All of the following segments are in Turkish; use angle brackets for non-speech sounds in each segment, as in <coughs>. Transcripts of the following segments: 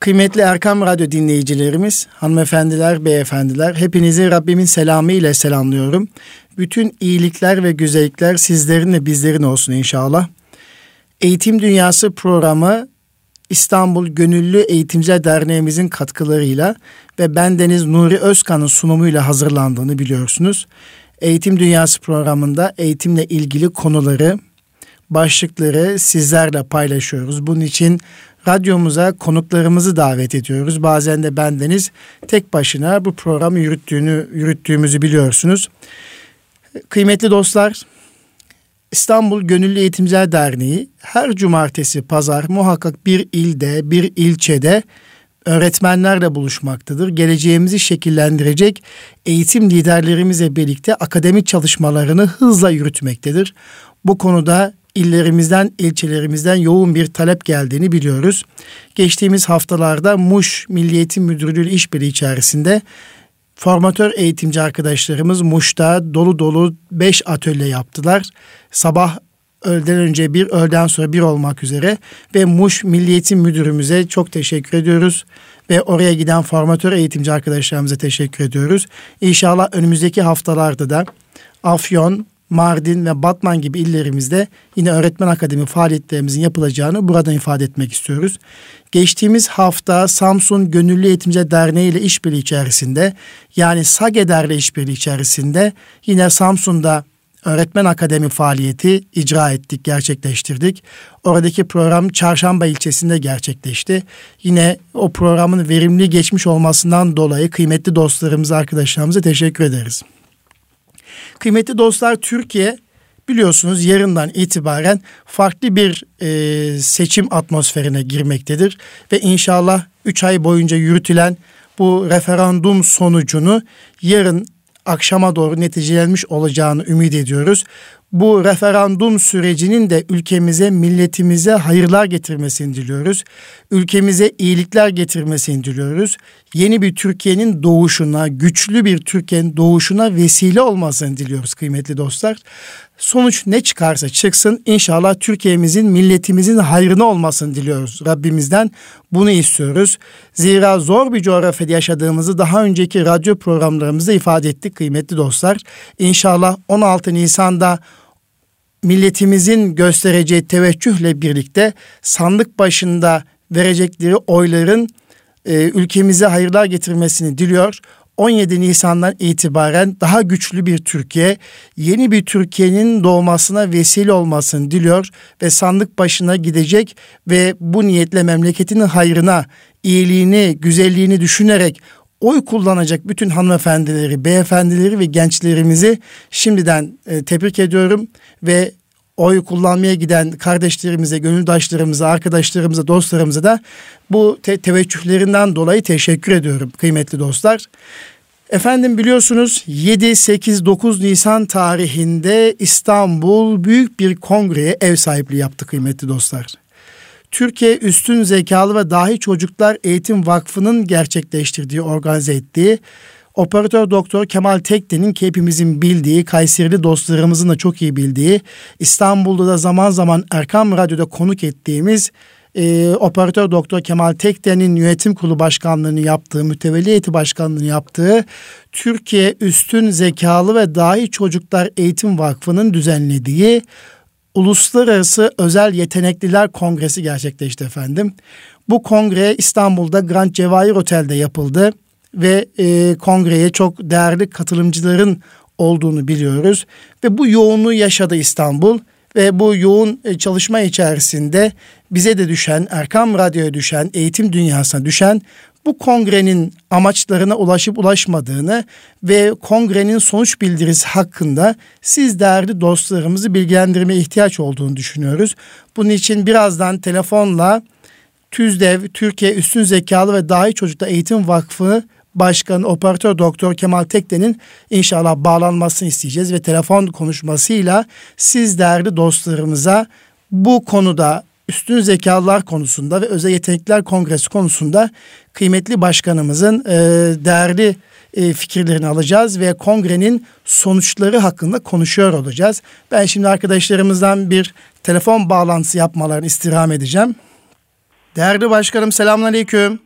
Kıymetli Erkam Radyo dinleyicilerimiz, hanımefendiler, beyefendiler, hepinizi Rabbimin selamı ile selamlıyorum. Bütün iyilikler ve güzellikler sizlerin ve bizlerin olsun inşallah. Eğitim Dünyası programı İstanbul Gönüllü Eğitimciler Derneğimizin katkılarıyla ve bendeniz Nuri Özkan'ın sunumuyla hazırlandığını biliyorsunuz. Eğitim Dünyası programında eğitimle ilgili konuları, başlıkları sizlerle paylaşıyoruz. Bunun için radyomuza konuklarımızı davet ediyoruz. Bazen de bendeniz tek başına bu programı yürüttüğünü yürüttüğümüzü biliyorsunuz. Kıymetli dostlar, İstanbul Gönüllü Eğitimciler Derneği her cumartesi pazar muhakkak bir ilde, bir ilçede öğretmenlerle buluşmaktadır. Geleceğimizi şekillendirecek eğitim liderlerimizle birlikte akademik çalışmalarını hızla yürütmektedir. Bu konuda illerimizden, ilçelerimizden yoğun bir talep geldiğini biliyoruz. Geçtiğimiz haftalarda Muş Milli Eğitim Müdürlüğü işbirliği içerisinde formatör eğitimci arkadaşlarımız Muş'ta dolu dolu 5 atölye yaptılar. Sabah öğleden önce bir, öğleden sonra bir olmak üzere ve Muş Milli Eğitim Müdürümüze çok teşekkür ediyoruz ve oraya giden formatör eğitimci arkadaşlarımıza teşekkür ediyoruz. İnşallah önümüzdeki haftalarda da Afyon, Mardin ve Batman gibi illerimizde yine öğretmen akademi faaliyetlerimizin yapılacağını buradan ifade etmek istiyoruz. Geçtiğimiz hafta Samsun Gönüllü Eğitimci Derneği ile işbirliği içerisinde yani SAGEDER ile işbirliği içerisinde yine Samsun'da öğretmen akademi faaliyeti icra ettik, gerçekleştirdik. Oradaki program Çarşamba ilçesinde gerçekleşti. Yine o programın verimli geçmiş olmasından dolayı kıymetli dostlarımıza, arkadaşlarımıza teşekkür ederiz. Kıymetli dostlar Türkiye biliyorsunuz yarından itibaren farklı bir e, seçim atmosferine girmektedir. Ve inşallah 3 ay boyunca yürütülen bu referandum sonucunu yarın akşama doğru neticelenmiş olacağını ümit ediyoruz bu referandum sürecinin de ülkemize, milletimize hayırlar getirmesini diliyoruz. Ülkemize iyilikler getirmesini diliyoruz. Yeni bir Türkiye'nin doğuşuna, güçlü bir Türkiye'nin doğuşuna vesile olmasını diliyoruz kıymetli dostlar. Sonuç ne çıkarsa çıksın inşallah Türkiye'mizin, milletimizin hayrına olmasını diliyoruz Rabbimizden. Bunu istiyoruz. Zira zor bir coğrafyada yaşadığımızı daha önceki radyo programlarımızda ifade ettik kıymetli dostlar. İnşallah 16 Nisan'da milletimizin göstereceği teveccühle birlikte sandık başında verecekleri oyların e, ülkemize hayırlar getirmesini diliyor. 17 Nisan'dan itibaren daha güçlü bir Türkiye, yeni bir Türkiye'nin doğmasına vesile olmasını diliyor ve sandık başına gidecek ve bu niyetle memleketinin hayrına, iyiliğini, güzelliğini düşünerek oy kullanacak bütün hanımefendileri, beyefendileri ve gençlerimizi şimdiden e, tebrik ediyorum ve oy kullanmaya giden kardeşlerimize, gönüldaşlarımıza, arkadaşlarımıza, dostlarımıza da bu te- teveccühlerinden dolayı teşekkür ediyorum kıymetli dostlar. Efendim biliyorsunuz 7, 8, 9 Nisan tarihinde İstanbul büyük bir kongreye ev sahipliği yaptı kıymetli dostlar. Türkiye Üstün Zekalı ve Dahi Çocuklar Eğitim Vakfı'nın gerçekleştirdiği, organize ettiği Operatör Doktor Kemal Tekte'nin ki hepimizin bildiği, Kayserili dostlarımızın da çok iyi bildiği, İstanbul'da da zaman zaman Erkam Radyo'da konuk ettiğimiz e, Operatör Doktor Kemal Tekte'nin yönetim kurulu başkanlığını yaptığı, mütevelli heyeti başkanlığını yaptığı Türkiye Üstün Zekalı ve Dahi Çocuklar Eğitim Vakfı'nın düzenlediği Uluslararası Özel Yetenekliler Kongresi gerçekleşti efendim. Bu kongre İstanbul'da Grand Cevahir Otel'de yapıldı ve e, kongreye çok değerli katılımcıların olduğunu biliyoruz. Ve bu yoğunluğu yaşadı İstanbul ve bu yoğun e, çalışma içerisinde bize de düşen, Erkam Radyo'ya düşen, eğitim dünyasına düşen bu kongrenin amaçlarına ulaşıp ulaşmadığını ve kongrenin sonuç bildirisi hakkında siz değerli dostlarımızı bilgilendirmeye ihtiyaç olduğunu düşünüyoruz. Bunun için birazdan telefonla TÜZDEV, Türkiye Üstün Zekalı ve Dahi Çocuklar Eğitim Vakfı Başkanı Operatör Doktor Kemal Tekde'nin inşallah bağlanmasını isteyeceğiz ve telefon konuşmasıyla siz değerli dostlarımıza bu konuda üstün zekalar konusunda ve özel yetenekler kongresi konusunda kıymetli başkanımızın e, değerli e, fikirlerini alacağız ve kongrenin sonuçları hakkında konuşuyor olacağız. Ben şimdi arkadaşlarımızdan bir telefon bağlantısı yapmalarını istirham edeceğim. Değerli başkanım selamünaleyküm.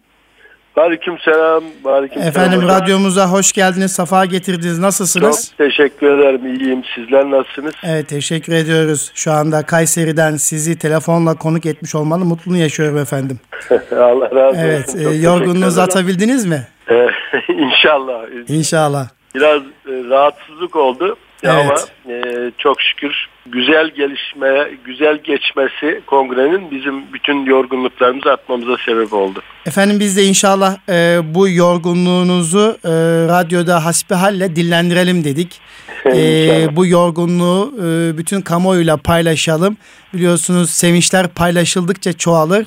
Aleyküm selam. Aleyküm Efendim selam. radyomuza hoş geldiniz. Safa getirdiniz. Nasılsınız? Çok teşekkür ederim. İyiyim. Sizler nasılsınız? Evet teşekkür ediyoruz. Şu anda Kayseri'den sizi telefonla konuk etmiş olmanın mutluluğunu yaşıyorum efendim. <laughs> Allah razı olsun. Evet. E, yorgunluğunuzu atabildiniz mi? <laughs> İnşallah. İnşallah. Biraz e, rahatsızlık oldu. Evet. Ama e, çok şükür güzel gelişme, güzel geçmesi kongrenin bizim bütün yorgunluklarımızı atmamıza sebep oldu. Efendim biz de inşallah e, bu yorgunluğunuzu e, radyoda hasbihalle dillendirelim dedik. E, bu yorgunluğu e, bütün kamuoyuyla paylaşalım. Biliyorsunuz sevinçler paylaşıldıkça çoğalır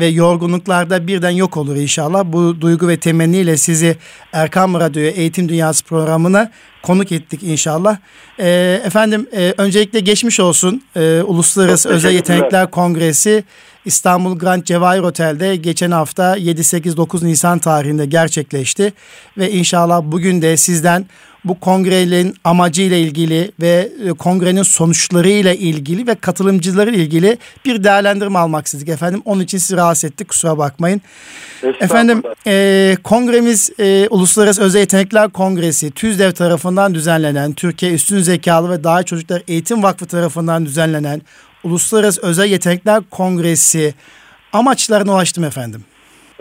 ve yorgunluklar da birden yok olur inşallah. Bu duygu ve temenniyle sizi Erkam Radyo'ya Eğitim Dünyası programına konuk ettik inşallah. E, efendim e, öncelikle geçmiş olsun. E, Uluslararası Özel Yetenekler Kongresi İstanbul Grand Cevahir Otel'de geçen hafta 7-8-9 Nisan tarihinde gerçekleşti. Ve inşallah bugün de sizden bu kongrenin amacıyla ilgili ve e, kongrenin sonuçlarıyla ilgili ve katılımcıları ilgili bir değerlendirme almak istedik efendim. Onun için sizi rahatsız ettik kusura bakmayın. Efendim e, kongremiz e, Uluslararası Özel Yetenekler Kongresi TÜZDEV tarafından düzenlenen Türkiye Üstün Zekalı ve Daha Çocuklar Eğitim Vakfı tarafından düzenlenen Uluslararası Özel Yetenekler Kongresi amaçlarına ulaştım efendim.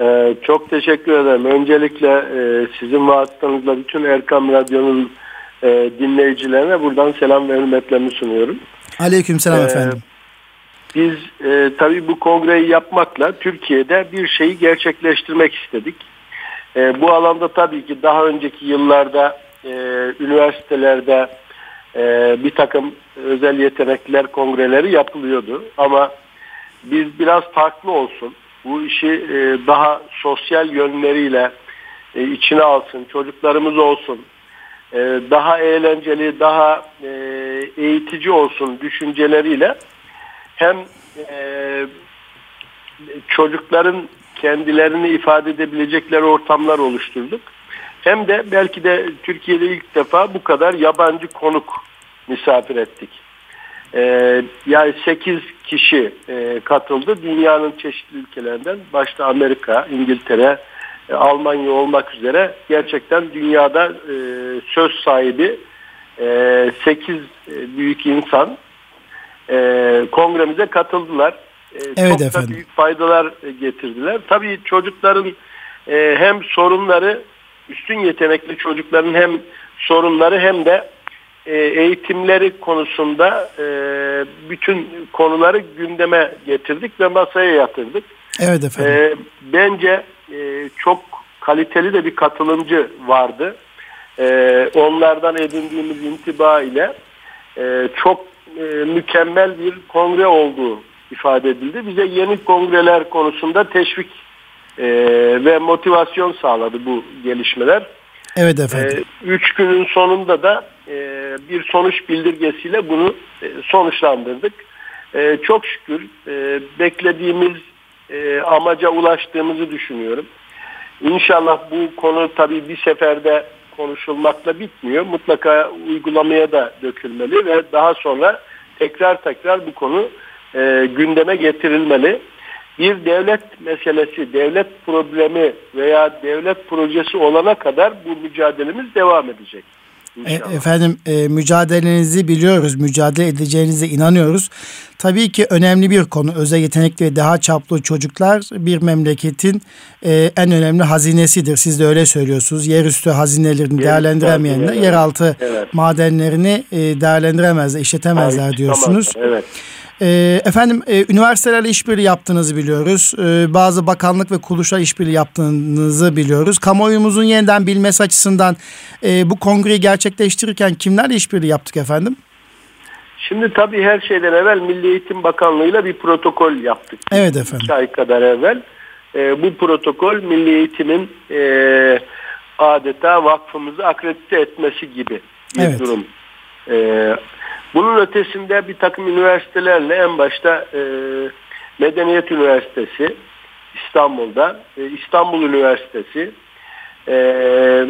Ee, çok teşekkür ederim. Öncelikle e, sizin vasıtanızla bütün Erkam Radyo'nun e, dinleyicilerine buradan selam ve hürmetlerimi sunuyorum. Aleyküm selam ee, efendim. Biz e, tabii bu kongreyi yapmakla Türkiye'de bir şeyi gerçekleştirmek istedik. E, bu alanda tabii ki daha önceki yıllarda e, üniversitelerde e, bir takım özel yetenekler kongreleri yapılıyordu. Ama biz biraz farklı olsun, bu işi e, daha sosyal yönleriyle e, içine alsın, çocuklarımız olsun, e, daha eğlenceli, daha e, eğitici olsun düşünceleriyle hem e, çocukların kendilerini ifade edebilecekleri ortamlar oluşturduk. Hem de belki de Türkiye'de ilk defa bu kadar yabancı konuk misafir ettik. Ee, yani 8 kişi e, katıldı. Dünyanın çeşitli ülkelerinden başta Amerika, İngiltere, e, Almanya olmak üzere gerçekten dünyada e, söz sahibi e, 8 e, büyük insan e, kongremize katıldılar. E, evet çok efendim. da büyük faydalar getirdiler. Tabii çocukların e, hem sorunları üstün yetenekli çocukların hem sorunları hem de e, eğitimleri konusunda e, bütün konuları gündeme getirdik ve masaya yatırdık. Evet efendim. E, bence çok kaliteli de bir katılımcı vardı. onlardan edindiğimiz intiba ile çok mükemmel bir kongre olduğu ifade edildi. Bize yeni kongreler konusunda teşvik ve motivasyon sağladı bu gelişmeler. Evet efendim. E, üç günün sonunda da bir sonuç bildirgesiyle bunu e, sonuçlandırdık. E, çok şükür e, beklediğimiz e, amaca ulaştığımızı düşünüyorum. İnşallah bu konu tabii bir seferde konuşulmakla bitmiyor. Mutlaka uygulamaya da dökülmeli ve daha sonra tekrar tekrar bu konu e, gündeme getirilmeli bir devlet meselesi, devlet problemi veya devlet projesi olana kadar bu mücadelemiz devam edecek. E, efendim e, mücadelenizi biliyoruz, mücadele edeceğinize inanıyoruz. Tabii ki önemli bir konu. Özel yetenekli ve daha çaplı çocuklar bir memleketin e, en önemli hazinesidir. Siz de öyle söylüyorsunuz. Yerüstü hazinelerini Yer, değerlendiremeyenler, yeraltı evet. madenlerini e, değerlendiremezler, işletemezler Hayır, diyorsunuz. Evet. E, efendim e, üniversitelerle işbirliği yaptığınızı biliyoruz. E, bazı bakanlık ve kuruluşlar işbirliği yaptığınızı biliyoruz. Kamuoyumuzun yeniden bilmesi açısından e, bu kongreyi gerçekleştirirken kimlerle işbirliği yaptık efendim? Şimdi tabii her şeyden evvel Milli Eğitim Bakanlığı'yla bir protokol yaptık. Evet efendim. İki ay kadar evvel. E, bu protokol Milli Eğitim'in e, adeta vakfımızı akredite etmesi gibi bir evet. durum. E, bunun ötesinde bir takım üniversitelerle en başta e, Medeniyet Üniversitesi İstanbul'da, e, İstanbul Üniversitesi, e,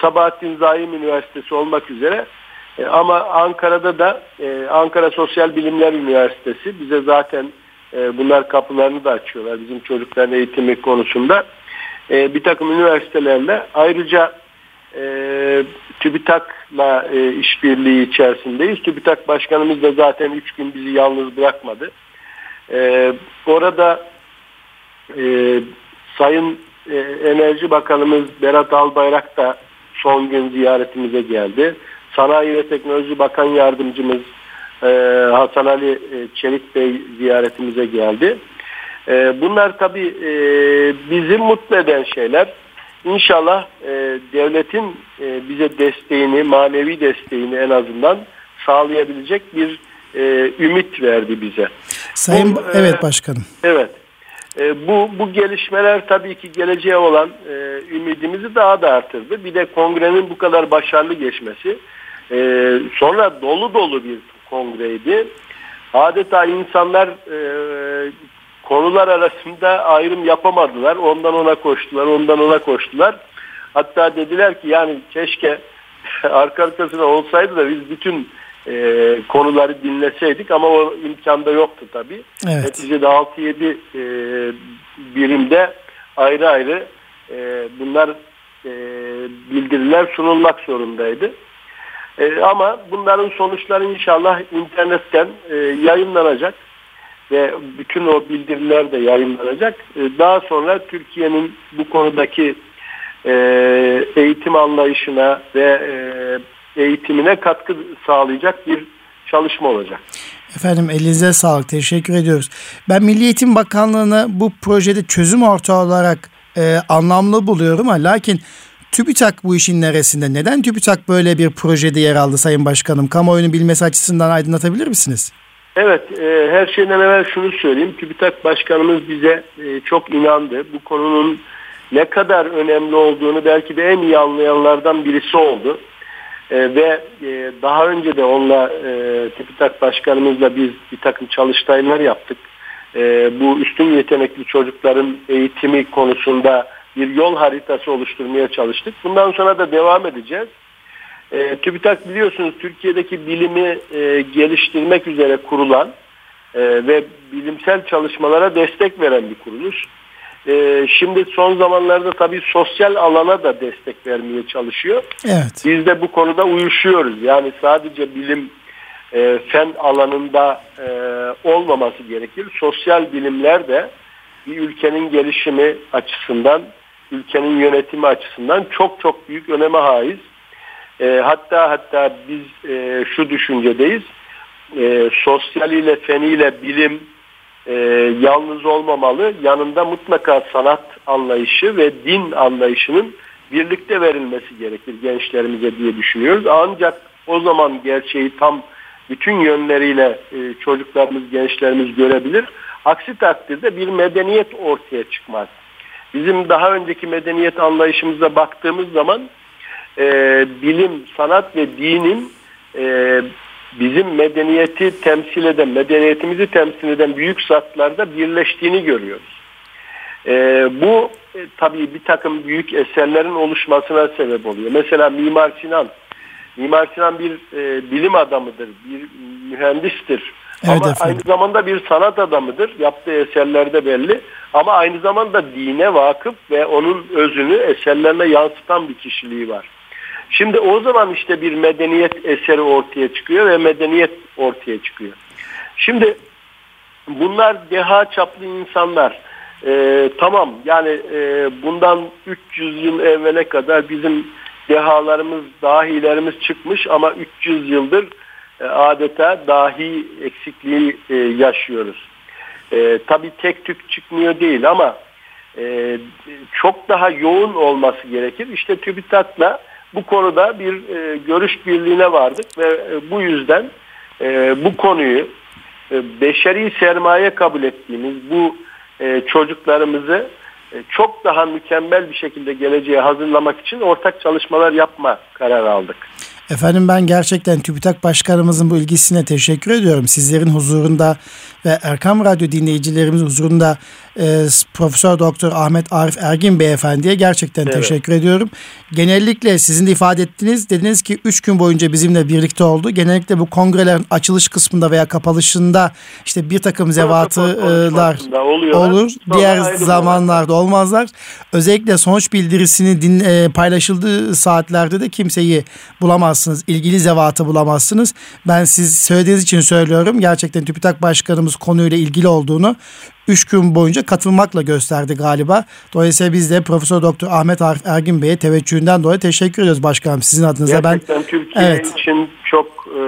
Sabahattin Zaim Üniversitesi olmak üzere e, ama Ankara'da da e, Ankara Sosyal Bilimler Üniversitesi bize zaten e, bunlar kapılarını da açıyorlar bizim çocukların eğitimi konusunda. e, bir takım üniversitelerle ayrıca e, TÜBİTAK'la e, işbirliği içerisindeyiz. TÜBİTAK Başkanımız da zaten üç gün bizi yalnız bırakmadı. E, orada e, Sayın e, Enerji Bakanımız Berat Albayrak da son gün ziyaretimize geldi. Sanayi ve Teknoloji Bakan Yardımcımız e, Hasan Ali e, Çelik Bey ziyaretimize geldi. E, bunlar tabii e, bizi mutlu eden şeyler. İnşallah e, devletin e, bize desteğini, manevi desteğini en azından sağlayabilecek bir e, ümit verdi bize. Sayın bu, evet başkanım. Evet. E, bu bu gelişmeler tabii ki geleceğe olan e, ümidimizi daha da artırdı. Bir de kongrenin bu kadar başarılı geçmesi. E, sonra dolu dolu bir kongreydi. Adeta insanlar e, konular arasında ayrım yapamadılar. Ondan ona koştular, ondan ona koştular. Hatta dediler ki yani keşke <laughs> arka arkasına olsaydı da biz bütün e, konuları dinleseydik ama o imkanda yoktu tabii. Evet. Neticede 6-7 e, birimde ayrı ayrı e, bunlar e, bildiriler sunulmak zorundaydı. E, ama bunların sonuçları inşallah internetten e, yayınlanacak ve bütün o bildiriler de yayınlanacak. E, daha sonra Türkiye'nin bu konudaki e, eğitim anlayışına ve e, eğitimine katkı sağlayacak bir çalışma olacak. Efendim elinize sağlık. Teşekkür ediyoruz. Ben Milli Eğitim Bakanlığı'nı bu projede çözüm ortağı olarak e, anlamlı buluyorum ama lakin TÜBİTAK bu işin neresinde? Neden TÜBİTAK böyle bir projede yer aldı Sayın Başkanım? Kamuoyunun bilmesi açısından aydınlatabilir misiniz? Evet, e, her şeyden evvel şunu söyleyeyim. TÜBİTAK Başkanımız bize e, çok inandı. Bu konunun ne kadar önemli olduğunu belki de en iyi anlayanlardan birisi oldu. E, ve e, daha önce de onunla e, TÜBİTAK Başkanımızla biz bir takım çalıştaylar yaptık. E, bu üstün yetenekli çocukların eğitimi konusunda bir yol haritası oluşturmaya çalıştık. Bundan sonra da devam edeceğiz. E, TÜBİTAK biliyorsunuz Türkiye'deki bilimi e, geliştirmek üzere kurulan e, ve bilimsel çalışmalara destek veren bir kuruluş. E, şimdi son zamanlarda tabii sosyal alana da destek vermeye çalışıyor. Evet. Biz de bu konuda uyuşuyoruz. Yani sadece bilim e, fen alanında e, olmaması gerekir. Sosyal bilimler de bir ülkenin gelişimi açısından, ülkenin yönetimi açısından çok çok büyük öneme haiz. E, hatta hatta biz e, şu düşüncedeyiz. E, sosyaliyle, feniyle bilim e, yalnız olmamalı. Yanında mutlaka sanat anlayışı ve din anlayışının birlikte verilmesi gerekir gençlerimize diye düşünüyoruz. Ancak o zaman gerçeği tam bütün yönleriyle e, çocuklarımız, gençlerimiz görebilir. Aksi takdirde bir medeniyet ortaya çıkmaz. Bizim daha önceki medeniyet anlayışımıza baktığımız zaman e, bilim, sanat ve dinin e, bizim medeniyeti temsil eden, medeniyetimizi temsil eden büyük zatlarda birleştiğini görüyoruz. E, bu e, tabii bir takım büyük eserlerin oluşmasına sebep oluyor. Mesela Mimar Sinan. Mimar Sinan bir e, bilim adamıdır, bir mühendistir. Evet, Ama efendim. aynı zamanda bir sanat adamıdır. Yaptığı eserlerde belli. Ama aynı zamanda dine vakıf ve onun özünü eserlerine yansıtan bir kişiliği var. Şimdi o zaman işte bir medeniyet eseri ortaya çıkıyor ve medeniyet ortaya çıkıyor. Şimdi bunlar deha çaplı insanlar. Ee, tamam yani e, bundan 300 yıl evvele kadar bizim dehalarımız, dahilerimiz çıkmış ama 300 yıldır e, adeta dahi eksikliği e, yaşıyoruz. E, tabii tek tük çıkmıyor değil ama e, çok daha yoğun olması gerekir. İşte TÜBİTAK'la bu konuda bir e, görüş birliğine vardık ve e, bu yüzden e, bu konuyu e, beşeri sermaye kabul ettiğimiz bu e, çocuklarımızı e, çok daha mükemmel bir şekilde geleceğe hazırlamak için ortak çalışmalar yapma kararı aldık. Efendim ben gerçekten TÜBİTAK Başkanımızın bu ilgisine teşekkür ediyorum. Sizlerin huzurunda ve Erkam Radyo dinleyicilerimizin huzurunda e, Profesör Doktor Ahmet Arif Ergin Beyefendiye gerçekten evet. teşekkür ediyorum. Genellikle sizin de ifade ettiniz. Dediniz ki 3 gün boyunca bizimle birlikte oldu. Genellikle bu kongrelerin açılış kısmında veya kapalışında işte bir takım zevatılar olur. Diğer zamanlarda olmazlar. Özellikle sonuç bildirisini din, e, paylaşıldığı saatlerde de kimseyi bulamazsınız. İlgili zevatı bulamazsınız. Ben siz söylediğiniz için söylüyorum. Gerçekten TÜBİTAK Başkanımız konuyla ilgili olduğunu 3 gün boyunca katılmakla gösterdi galiba. Dolayısıyla biz de Profesör Doktor Ahmet Arif Ergin Bey'e teveccühünden dolayı teşekkür ediyoruz başkanım sizin adınıza. Gerçekten ben Türkiye evet. için çok e,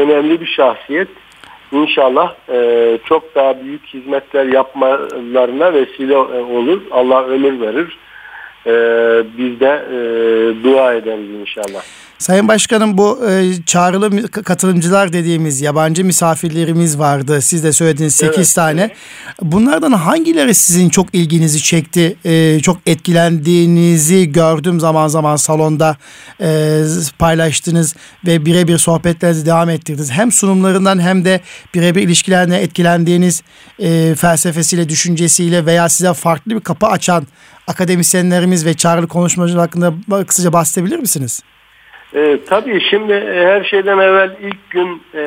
önemli bir şahsiyet. İnşallah e, çok daha büyük hizmetler yapmalarına vesile e, olur. Allah ömür verir. E, biz de e, dua ederiz inşallah. Sayın Başkanım bu e, çağrılı katılımcılar dediğimiz yabancı misafirlerimiz vardı. Siz de söylediğiniz 8 evet, tane. Bunlardan hangileri sizin çok ilginizi çekti? E, çok etkilendiğinizi gördüm zaman zaman salonda e, paylaştınız ve birebir sohbetlerinizi devam ettirdiniz. Hem sunumlarından hem de birebir ilişkilerine etkilendiğiniz e, felsefesiyle, düşüncesiyle veya size farklı bir kapı açan akademisyenlerimiz ve çağrılı konuşmacılar hakkında kısaca bahsedebilir misiniz? E, tabii şimdi e, her şeyden evvel ilk gün e,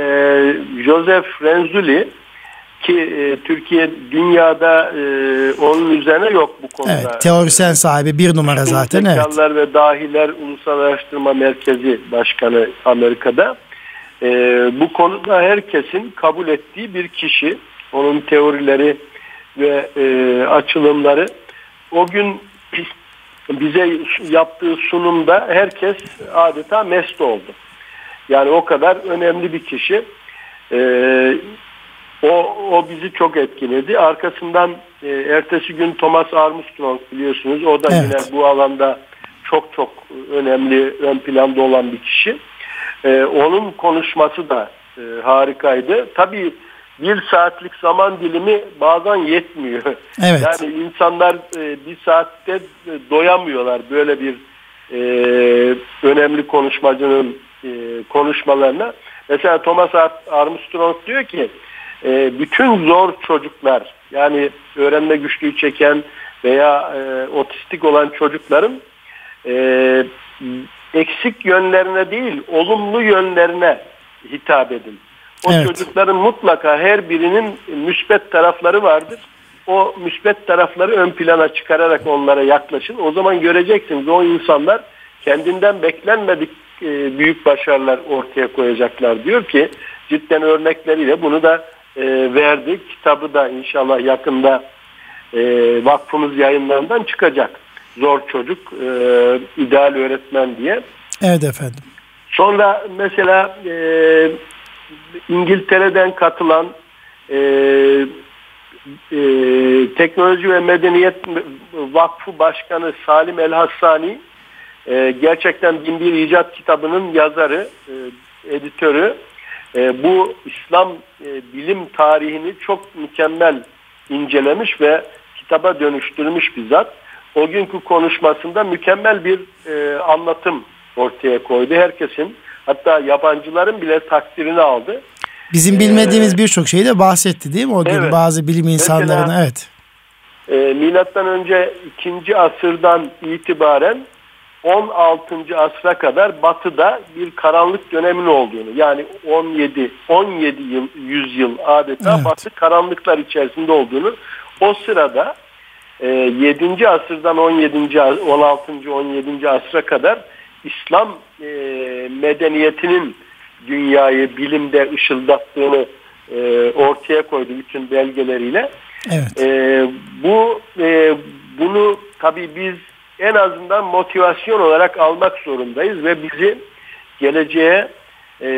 Joseph Renzulli ki e, Türkiye dünyada e, onun üzerine yok bu konuda. Evet, teorisyen sahibi bir numara zaten. Evet. ve Dahiler Ulusal Araştırma Merkezi Başkanı Amerika'da. E, bu konuda herkesin kabul ettiği bir kişi. Onun teorileri ve e, açılımları. O gün bize yaptığı sunumda herkes adeta mest oldu. Yani o kadar önemli bir kişi. Ee, o, o bizi çok etkiledi. Arkasından e, ertesi gün Thomas Armstrong biliyorsunuz. O da evet. yine bu alanda çok çok önemli ön planda olan bir kişi. Ee, onun konuşması da e, harikaydı. Tabii bir saatlik zaman dilimi bazen yetmiyor. Evet. Yani insanlar e, bir saatte e, doyamıyorlar böyle bir e, önemli konuşmacının e, konuşmalarına. Mesela Thomas Armstrong diyor ki e, bütün zor çocuklar yani öğrenme güçlüğü çeken veya e, otistik olan çocukların e, eksik yönlerine değil olumlu yönlerine hitap edin. O evet. çocukların mutlaka her birinin müsbet tarafları vardır. O müsbet tarafları ön plana çıkararak onlara yaklaşın. O zaman göreceksiniz o insanlar kendinden beklenmedik e, büyük başarılar ortaya koyacaklar diyor ki cidden örnekleriyle bunu da e, verdik. Kitabı da inşallah yakında e, vakfımız yayınlarından çıkacak. Zor çocuk, ideal öğretmen diye. Evet efendim. Sonra mesela e, İngiltere'den katılan e, e, Teknoloji ve Medeniyet Vakfı Başkanı Salim El Hassani e, gerçekten Binbir İcat kitabının yazarı, e, editörü. E, bu İslam e, bilim tarihini çok mükemmel incelemiş ve kitaba dönüştürmüş bizzat. O günkü konuşmasında mükemmel bir e, anlatım ortaya koydu. Herkesin Hatta yabancıların bile takdirini aldı. Bizim bilmediğimiz ee, birçok şeyi de bahsetti değil mi o gün evet. bazı bilim insanlarına evet. E, milattan önce 2. asırdan itibaren 16. asra kadar batıda bir karanlık dönemin olduğunu yani 17 17 yıl 100 yıl adeta evet. batı karanlıklar içerisinde olduğunu o sırada e, 7. asırdan 17. 16. 17. asra kadar İslam e, medeniyetinin dünyayı bilimde ışıldattığını e, ortaya koydu bütün belgeleriyle. Evet. E, bu e, bunu tabii biz en azından motivasyon olarak almak zorundayız ve bizi geleceğe e,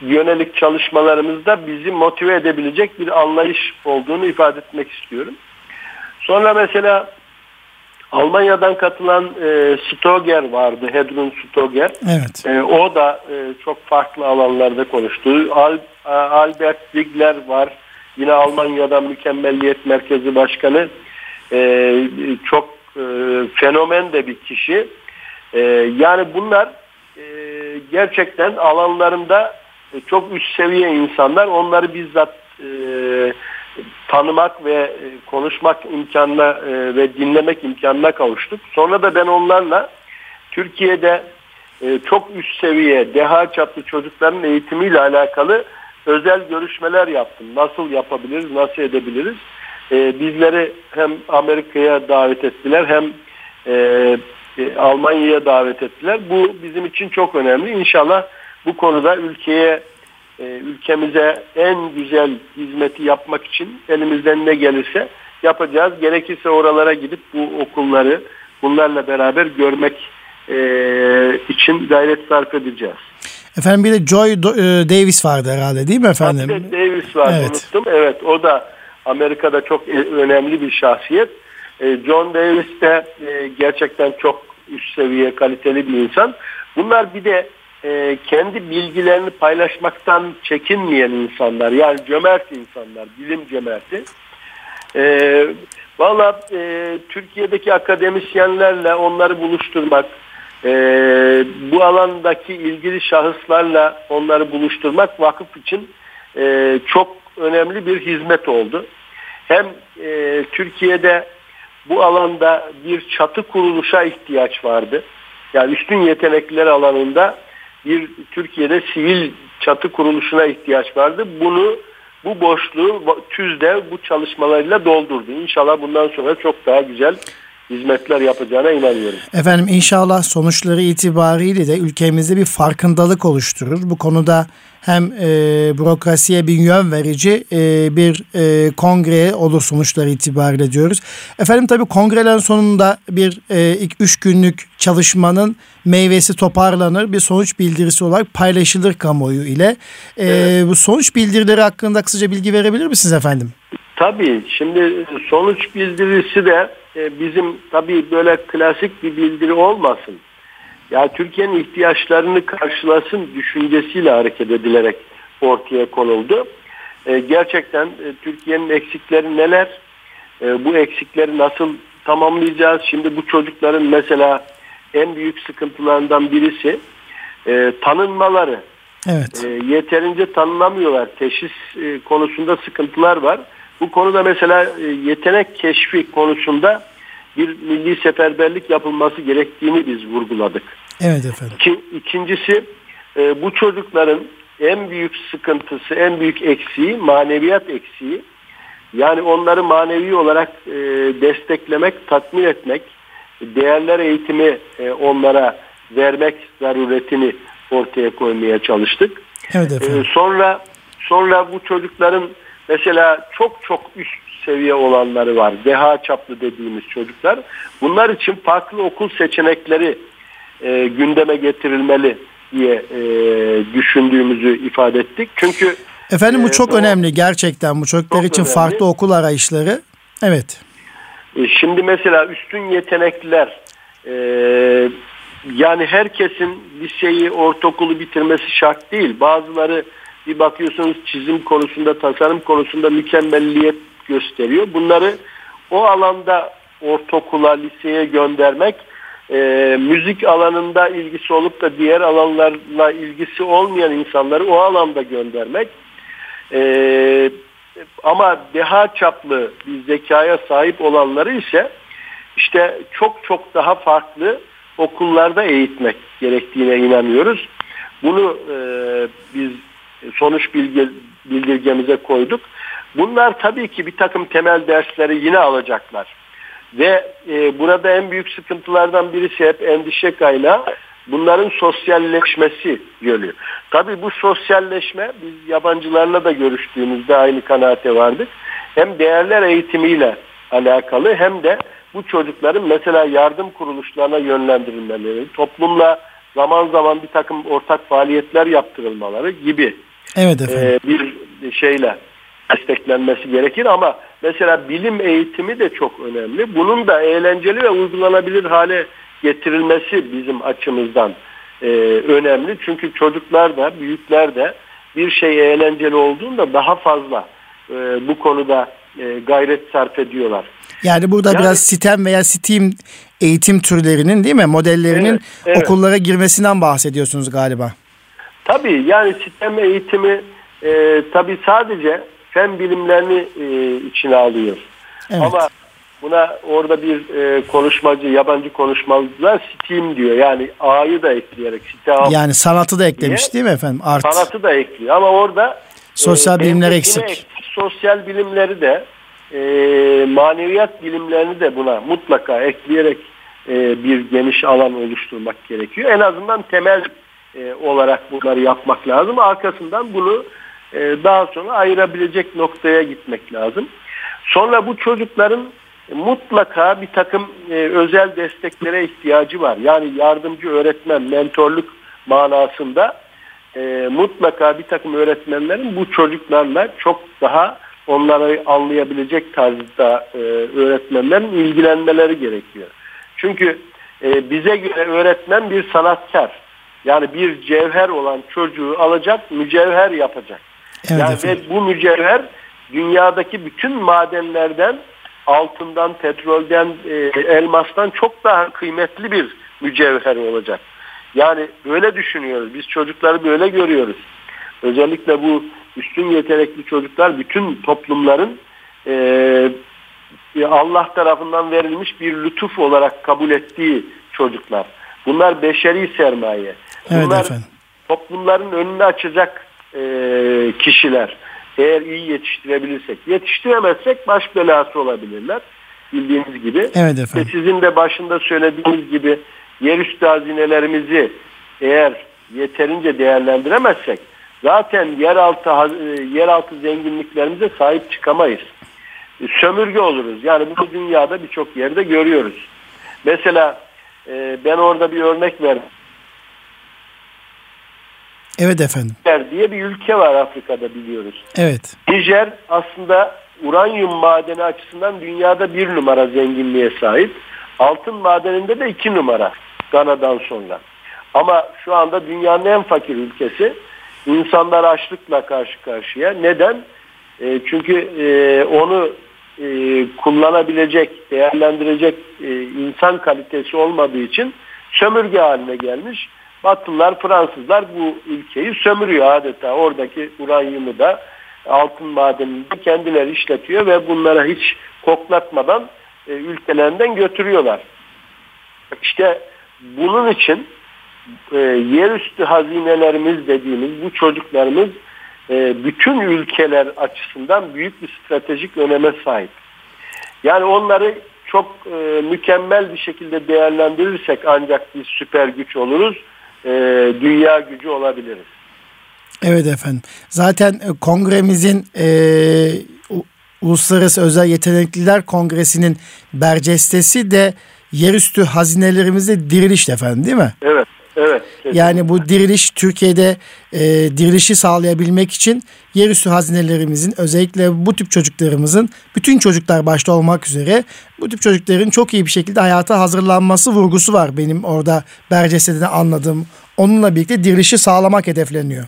yönelik çalışmalarımızda bizi motive edebilecek bir anlayış olduğunu ifade etmek istiyorum. Sonra mesela Almanya'dan katılan e, Stoger vardı, Hedrun Stoger. Evet. E, o da e, çok farklı alanlarda konuştu. Al, Albert Ziegler var. Yine Almanya'dan Mükemmelliyet Merkezi Başkanı. E, çok e, fenomen de bir kişi. E, yani bunlar e, gerçekten alanlarında e, çok üst seviye insanlar. Onları bizzat e, tanımak ve e, konuşmak imkanına e, ve dinlemek imkanına kavuştuk. Sonra da ben onlarla Türkiye'de e, çok üst seviye deha çaplı çocukların eğitimiyle alakalı özel görüşmeler yaptım. Nasıl yapabiliriz, nasıl edebiliriz? Bizleri hem Amerika'ya davet ettiler hem Almanya'ya davet ettiler. Bu bizim için çok önemli. İnşallah bu konuda ülkeye e, ülkemize en güzel hizmeti yapmak için elimizden ne gelirse yapacağız. Gerekirse oralara gidip bu okulları bunlarla beraber görmek e, için gayret sarf edeceğiz. Efendim bir de Joy e, Davis vardı herhalde değil mi efendim? De Davis var evet. unuttum. Evet o da Amerika'da çok önemli bir şahsiyet. John Davis de gerçekten çok üst seviye kaliteli bir insan. Bunlar bir de e, kendi bilgilerini paylaşmaktan çekinmeyen insanlar yani cömert insanlar, bilim cömerti. E, Valla e, Türkiye'deki akademisyenlerle onları buluşturmak, e, bu alandaki ilgili şahıslarla onları buluşturmak vakıf için e, çok önemli bir hizmet oldu. Hem e, Türkiye'de bu alanda bir çatı kuruluşa ihtiyaç vardı. Yani üstün yetenekler alanında bir Türkiye'de sivil çatı kuruluşuna ihtiyaç vardı. Bunu bu boşluğu TÜZ'de bu çalışmalarıyla doldurdu. İnşallah bundan sonra çok daha güzel hizmetler yapacağına inanıyorum. Efendim inşallah sonuçları itibariyle de ülkemizde bir farkındalık oluşturur. Bu konuda hem e, bürokrasiye bir yön verici e, bir e, kongre olur sonuçları itibariyle diyoruz. Efendim tabii kongrelerin sonunda bir e, ilk üç günlük çalışmanın meyvesi toparlanır. Bir sonuç bildirisi olarak paylaşılır kamuoyu ile. E, evet. Bu sonuç bildirileri hakkında kısaca bilgi verebilir misiniz efendim? Tabii. Şimdi sonuç bildirisi de e, bizim tabii böyle klasik bir bildiri olmasın. Ya Türkiye'nin ihtiyaçlarını karşılasın düşüncesiyle hareket edilerek ortaya konuldu. E, gerçekten e, Türkiye'nin eksikleri neler? bu eksikleri nasıl tamamlayacağız? Şimdi bu çocukların mesela en büyük sıkıntılarından birisi tanınmaları. Evet. yeterince tanınamıyorlar. Teşhis konusunda sıkıntılar var. Bu konuda mesela e, yetenek keşfi konusunda bir milli seferberlik yapılması gerektiğini biz vurguladık. Evet efendim. İki, ikincisi e, bu çocukların en büyük sıkıntısı, en büyük eksiği maneviyat eksiği. Yani onları manevi olarak e, desteklemek, tatmin etmek, değerler eğitimi onlara vermek zaruretini ortaya koymaya çalıştık. Evet efendim. sonra sonra bu çocukların Mesela çok çok üst seviye olanları var. Deha çaplı dediğimiz çocuklar. Bunlar için farklı okul seçenekleri e, gündeme getirilmeli diye e, düşündüğümüzü ifade ettik. Çünkü Efendim bu e, çok e, önemli gerçekten bu çocuklar için önemli. farklı okul arayışları. Evet. E, şimdi mesela üstün yetenekler e, yani herkesin bir şeyi ortaokulu bitirmesi şart değil. Bazıları bir bakıyorsunuz çizim konusunda, tasarım konusunda mükemmelliyet gösteriyor. Bunları o alanda ortaokula, liseye göndermek, e, müzik alanında ilgisi olup da diğer alanlarla ilgisi olmayan insanları o alanda göndermek, e, ama deha çaplı bir zekaya sahip olanları ise işte çok çok daha farklı okullarda eğitmek gerektiğine inanıyoruz. Bunu e, biz sonuç bilgi, bildirgemize koyduk. Bunlar tabii ki bir takım temel dersleri yine alacaklar. Ve e, burada en büyük sıkıntılardan birisi hep endişe kaynağı bunların sosyalleşmesi yönü. Tabii bu sosyalleşme biz yabancılarla da görüştüğümüzde aynı kanaate vardık. Hem değerler eğitimiyle alakalı hem de bu çocukların mesela yardım kuruluşlarına yönlendirilmeleri, toplumla zaman zaman bir takım ortak faaliyetler yaptırılmaları gibi evet efendim. E, bir şeyle desteklenmesi gerekir ama mesela bilim eğitimi de çok önemli. Bunun da eğlenceli ve uygulanabilir hale getirilmesi bizim açımızdan e, önemli. Çünkü çocuklar da büyükler de bir şey eğlenceli olduğunda daha fazla e, bu konuda e, gayret sarf ediyorlar. Yani burada yani, biraz sistem veya STEAM eğitim türlerinin değil mi modellerinin evet, evet. okullara girmesinden bahsediyorsunuz galiba. Tabii yani sistem eğitimi e, tabii sadece fen bilimlerini e, içine alıyor. Evet. Ama buna orada bir e, konuşmacı, yabancı konuşmacılar STEAM diyor. Yani A'yı da ekleyerek. STEAM yani sanatı da eklemiş diye, değil mi efendim? Art. Sanatı da ekliyor ama orada sosyal e, bilimler eksik. eksik. Sosyal bilimleri de e, maneviyat bilimlerini de buna mutlaka ekleyerek e, bir geniş alan oluşturmak gerekiyor. En azından temel e, olarak bunları yapmak lazım. Arkasından bunu e, daha sonra ayırabilecek noktaya gitmek lazım. Sonra bu çocukların mutlaka bir takım e, özel desteklere ihtiyacı var. Yani yardımcı öğretmen, mentorluk manasında e, mutlaka bir takım öğretmenlerin bu çocuklarla çok daha onları anlayabilecek tarzda e, öğretmenlerin ilgilenmeleri gerekiyor. Çünkü bize göre öğretmen bir sanatkar. Yani bir cevher olan çocuğu alacak, mücevher yapacak. Evet, yani ve bu mücevher dünyadaki bütün madenlerden, altından, petrolden, e, elmastan çok daha kıymetli bir mücevher olacak. Yani böyle düşünüyoruz. Biz çocukları böyle görüyoruz. Özellikle bu üstün yetenekli çocuklar bütün toplumların e, Allah tarafından verilmiş bir lütuf olarak kabul ettiği çocuklar. Bunlar beşeri sermaye. Bunlar evet toplumların önünü açacak e, kişiler. Eğer iyi yetiştirebilirsek. Yetiştiremezsek baş belası olabilirler. Bildiğiniz gibi. Evet efendim. Ve sizin de başında söylediğiniz gibi yerüstü hazinelerimizi eğer yeterince değerlendiremezsek zaten yeraltı e, yeraltı zenginliklerimize sahip çıkamayız. E, sömürge oluruz. Yani bu dünyada birçok yerde görüyoruz. Mesela e, ben orada bir örnek verdim. Evet efendim. Nijer diye bir ülke var Afrika'da biliyoruz. Evet. Nijer aslında uranyum madeni açısından dünyada bir numara zenginliğe sahip. Altın madeninde de iki numara Gana'dan sonra. Ama şu anda dünyanın en fakir ülkesi. İnsanlar açlıkla karşı karşıya. Neden? E, çünkü e, onu e, kullanabilecek, değerlendirecek e, insan kalitesi olmadığı için sömürge haline gelmiş. Batılılar, Fransızlar bu ülkeyi sömürüyor adeta. Oradaki uranyumu da altın madenini de kendileri işletiyor ve bunlara hiç koklatmadan e, ülkelerinden götürüyorlar. İşte bunun için e, yerüstü hazinelerimiz dediğimiz bu çocuklarımız e, bütün ülkeler açısından büyük bir stratejik öneme sahip. Yani onları çok e, mükemmel bir şekilde değerlendirirsek ancak biz süper güç oluruz, e, dünya gücü olabiliriz. Evet efendim. Zaten e, kongremizin e, Uluslararası Özel Yetenekliler Kongresi'nin bercestesi de yerüstü hazinelerimizde diriliş efendim değil mi? Evet. Evet. Yani bu diriliş Türkiye'de e, dirilişi sağlayabilmek için yerüstü hazinelerimizin özellikle bu tip çocuklarımızın bütün çocuklar başta olmak üzere bu tip çocukların çok iyi bir şekilde hayata hazırlanması vurgusu var benim orada Bercese'de anladığım. Onunla birlikte dirilişi sağlamak hedefleniyor.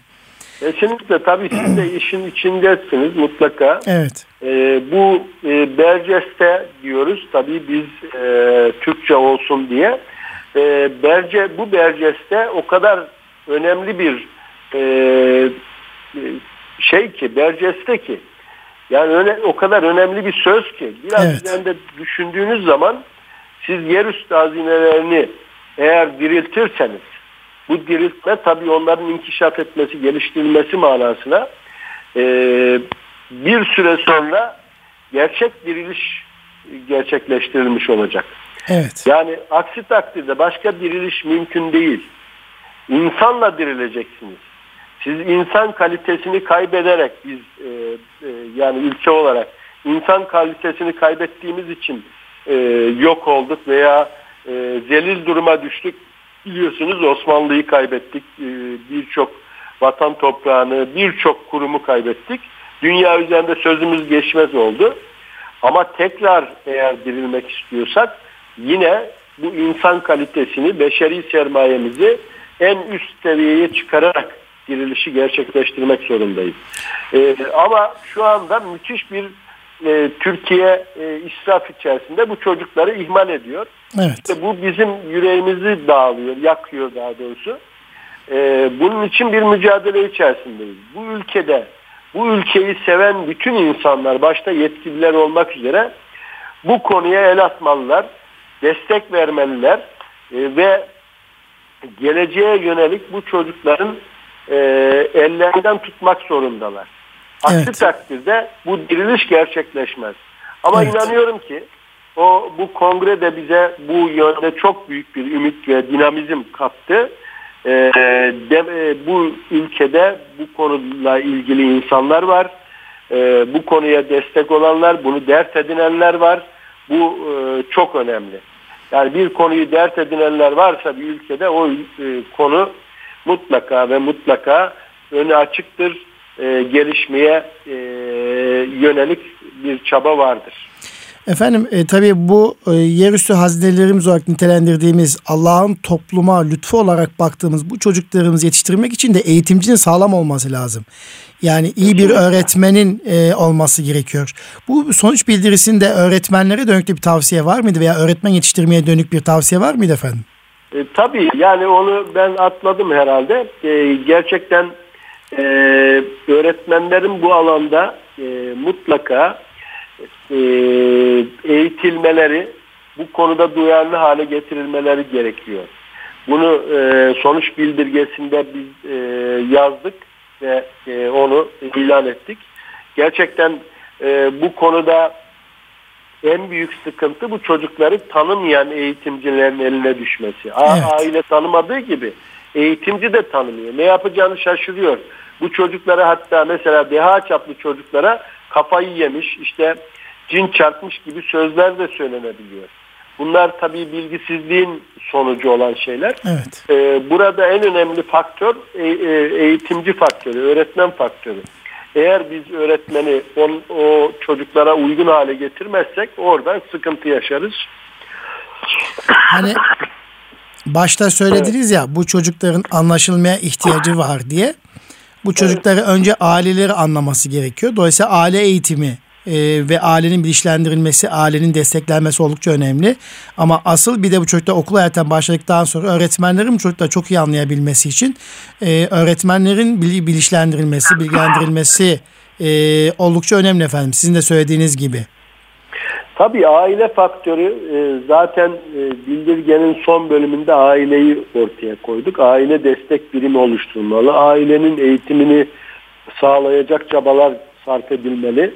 Kesinlikle tabii siz de işin içindesiniz mutlaka. Evet. Ee, bu e, Berceste diyoruz tabii biz e, Türkçe olsun diye e, Berce bu Berces'te o kadar önemli bir e, şey ki Berces'te ki yani öyle, o kadar önemli bir söz ki biraz evet. üzerinde düşündüğünüz zaman siz yerüstü hazinelerini eğer diriltirseniz bu diriltme tabii onların inkişaf etmesi, geliştirilmesi manasına e, bir süre sonra gerçek diriliş gerçekleştirilmiş olacak. Evet. Yani aksi takdirde başka diriliş mümkün değil. İnsanla dirileceksiniz. Siz insan kalitesini kaybederek biz e, e, yani ülke olarak insan kalitesini kaybettiğimiz için e, yok olduk veya e, zelil duruma düştük. Biliyorsunuz Osmanlı'yı kaybettik. E, birçok vatan toprağını, birçok kurumu kaybettik. Dünya üzerinde sözümüz geçmez oldu. Ama tekrar eğer dirilmek istiyorsak yine bu insan kalitesini, beşeri sermayemizi en üst seviyeye çıkararak dirilişi gerçekleştirmek zorundayız. Ee, ama şu anda müthiş bir e, Türkiye e, israf içerisinde bu çocukları ihmal ediyor. Evet. İşte bu bizim yüreğimizi dağılıyor, yakıyor daha doğrusu. Ee, bunun için bir mücadele içerisindeyiz. Bu ülkede bu ülkeyi seven bütün insanlar başta yetkililer olmak üzere bu konuya el atmalılar, destek vermeliler e, ve geleceğe yönelik bu çocukların e, ellerinden tutmak zorundalar. Aksi evet. takdirde bu diriliş gerçekleşmez. Ama evet. inanıyorum ki o bu kongre de bize bu yönde çok büyük bir ümit ve dinamizm kattı. Ee, de, e, bu ülkede bu konuyla ilgili insanlar var. Ee, bu konuya destek olanlar, bunu dert edinenler var. Bu e, çok önemli. Yani bir konuyu dert edinenler varsa bir ülkede o e, konu mutlaka ve mutlaka önü açıktır. E, gelişmeye e, yönelik bir çaba vardır. Efendim e, tabii bu e, yerüstü hazinelerimiz olarak nitelendirdiğimiz Allah'ın topluma lütfu olarak baktığımız bu çocuklarımızı yetiştirmek için de eğitimcinin sağlam olması lazım. Yani iyi bir öğretmenin e, olması gerekiyor. Bu sonuç bildirisinde öğretmenlere dönük bir tavsiye var mıydı veya öğretmen yetiştirmeye dönük bir tavsiye var mıydı efendim? E, tabii yani onu ben atladım herhalde. E, gerçekten e, öğretmenlerin bu alanda e, mutlaka e, eğitilmeleri, bu konuda duyarlı hale getirilmeleri gerekiyor. Bunu e, sonuç bildirgesinde biz e, yazdık ve e, onu ilan ettik. Gerçekten e, bu konuda en büyük sıkıntı bu çocukları tanımayan eğitimcilerin eline düşmesi. A evet. Aile tanımadığı gibi eğitimci de tanımıyor. Ne yapacağını şaşırıyor. Bu çocuklara hatta mesela deha çaplı çocuklara kafayı yemiş işte cin çarpmış gibi sözler de söylenebiliyor. Bunlar tabii bilgisizliğin sonucu olan şeyler. Evet. Ee, burada en önemli faktör e, e, eğitimci faktörü, öğretmen faktörü. Eğer biz öğretmeni on, o çocuklara uygun hale getirmezsek oradan sıkıntı yaşarız. Hani başta söylediniz ya bu çocukların anlaşılmaya ihtiyacı var diye. Bu çocukları önce aileleri anlaması gerekiyor. Dolayısıyla aile eğitimi e, ve ailenin bilinçlendirilmesi, ailenin desteklenmesi oldukça önemli. Ama asıl bir de bu çocuklar okul hayatından başladıktan sonra öğretmenlerin bu çocukları çok iyi anlayabilmesi için e, öğretmenlerin bilinçlendirilmesi, bilgilendirilmesi e, oldukça önemli efendim. Sizin de söylediğiniz gibi. Tabii aile faktörü e, zaten e, bildirgenin son bölümünde aileyi ortaya koyduk. Aile destek birimi oluşturmalı. Ailenin eğitimini sağlayacak çabalar sarf edilmeli.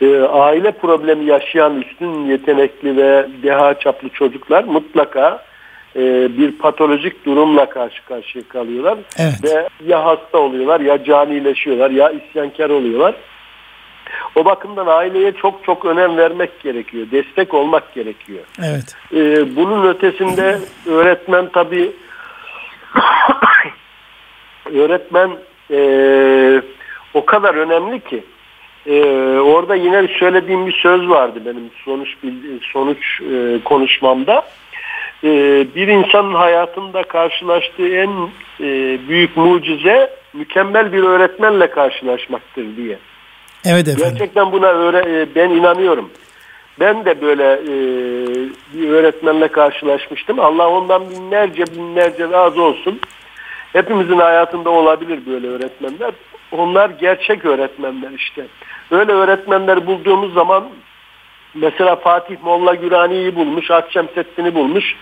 E, aile problemi yaşayan üstün yetenekli ve deha çaplı çocuklar mutlaka bir patolojik durumla karşı karşıya kalıyorlar. Evet. Ve ya hasta oluyorlar ya canileşiyorlar ya isyankar oluyorlar. O bakımdan aileye çok çok önem vermek gerekiyor. Destek olmak gerekiyor. Evet. Ee, bunun ötesinde öğretmen tabii <coughs> öğretmen e, o kadar önemli ki e, orada yine söylediğim bir söz vardı benim sonuç sonuç e, konuşmamda. E, bir insanın hayatında karşılaştığı en e, büyük mucize mükemmel bir öğretmenle karşılaşmaktır diye. Evet efendim. Gerçekten buna öğre e, ben inanıyorum. Ben de böyle e, bir öğretmenle karşılaşmıştım. Allah ondan binlerce binlerce razı olsun. Hepimizin hayatında olabilir böyle öğretmenler. Onlar gerçek öğretmenler işte. Öyle öğretmenler bulduğumuz zaman mesela Fatih Molla Gürani'yi bulmuş, Akşemseddin'i bulmuş.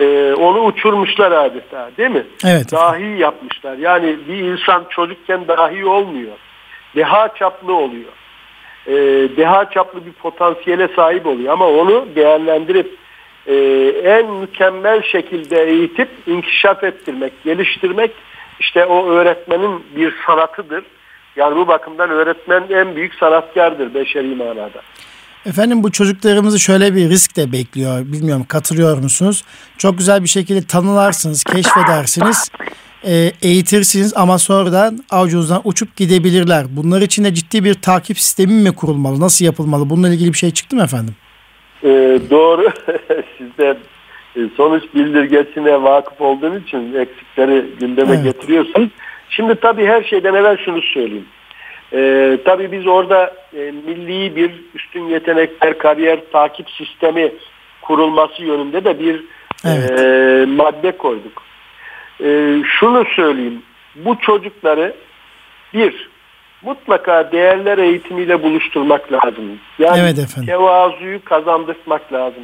Ee, onu uçurmuşlar adeta değil mi? Evet. Dahi yapmışlar. Yani bir insan çocukken dahi olmuyor deha çaplı oluyor. E, deha çaplı bir potansiyele sahip oluyor ama onu değerlendirip e, en mükemmel şekilde eğitip inkişaf ettirmek, geliştirmek işte o öğretmenin bir sanatıdır. Yani bu bakımdan öğretmen en büyük sanatkardır beşeri manada. Efendim bu çocuklarımızı şöyle bir risk de bekliyor. Bilmiyorum katılıyor musunuz? Çok güzel bir şekilde tanılarsınız, keşfedersiniz e, eğitirsiniz ama sonradan avucunuzdan uçup gidebilirler. Bunlar için de ciddi bir takip sistemi mi kurulmalı? Nasıl yapılmalı? Bununla ilgili bir şey çıktı mı efendim? E, doğru. <laughs> Siz de sonuç bildirgesine vakıf olduğunuz için eksikleri gündeme evet. getiriyorsunuz. Şimdi tabii her şeyden evvel şunu söyleyeyim. Ee, tabii biz orada e, milli bir üstün yetenekler kariyer takip sistemi kurulması yönünde de bir evet. e, madde koyduk e, şunu söyleyeyim. Bu çocukları bir mutlaka değerler eğitimiyle buluşturmak lazım. Yani evet efendim. tevazuyu kazandırmak lazım.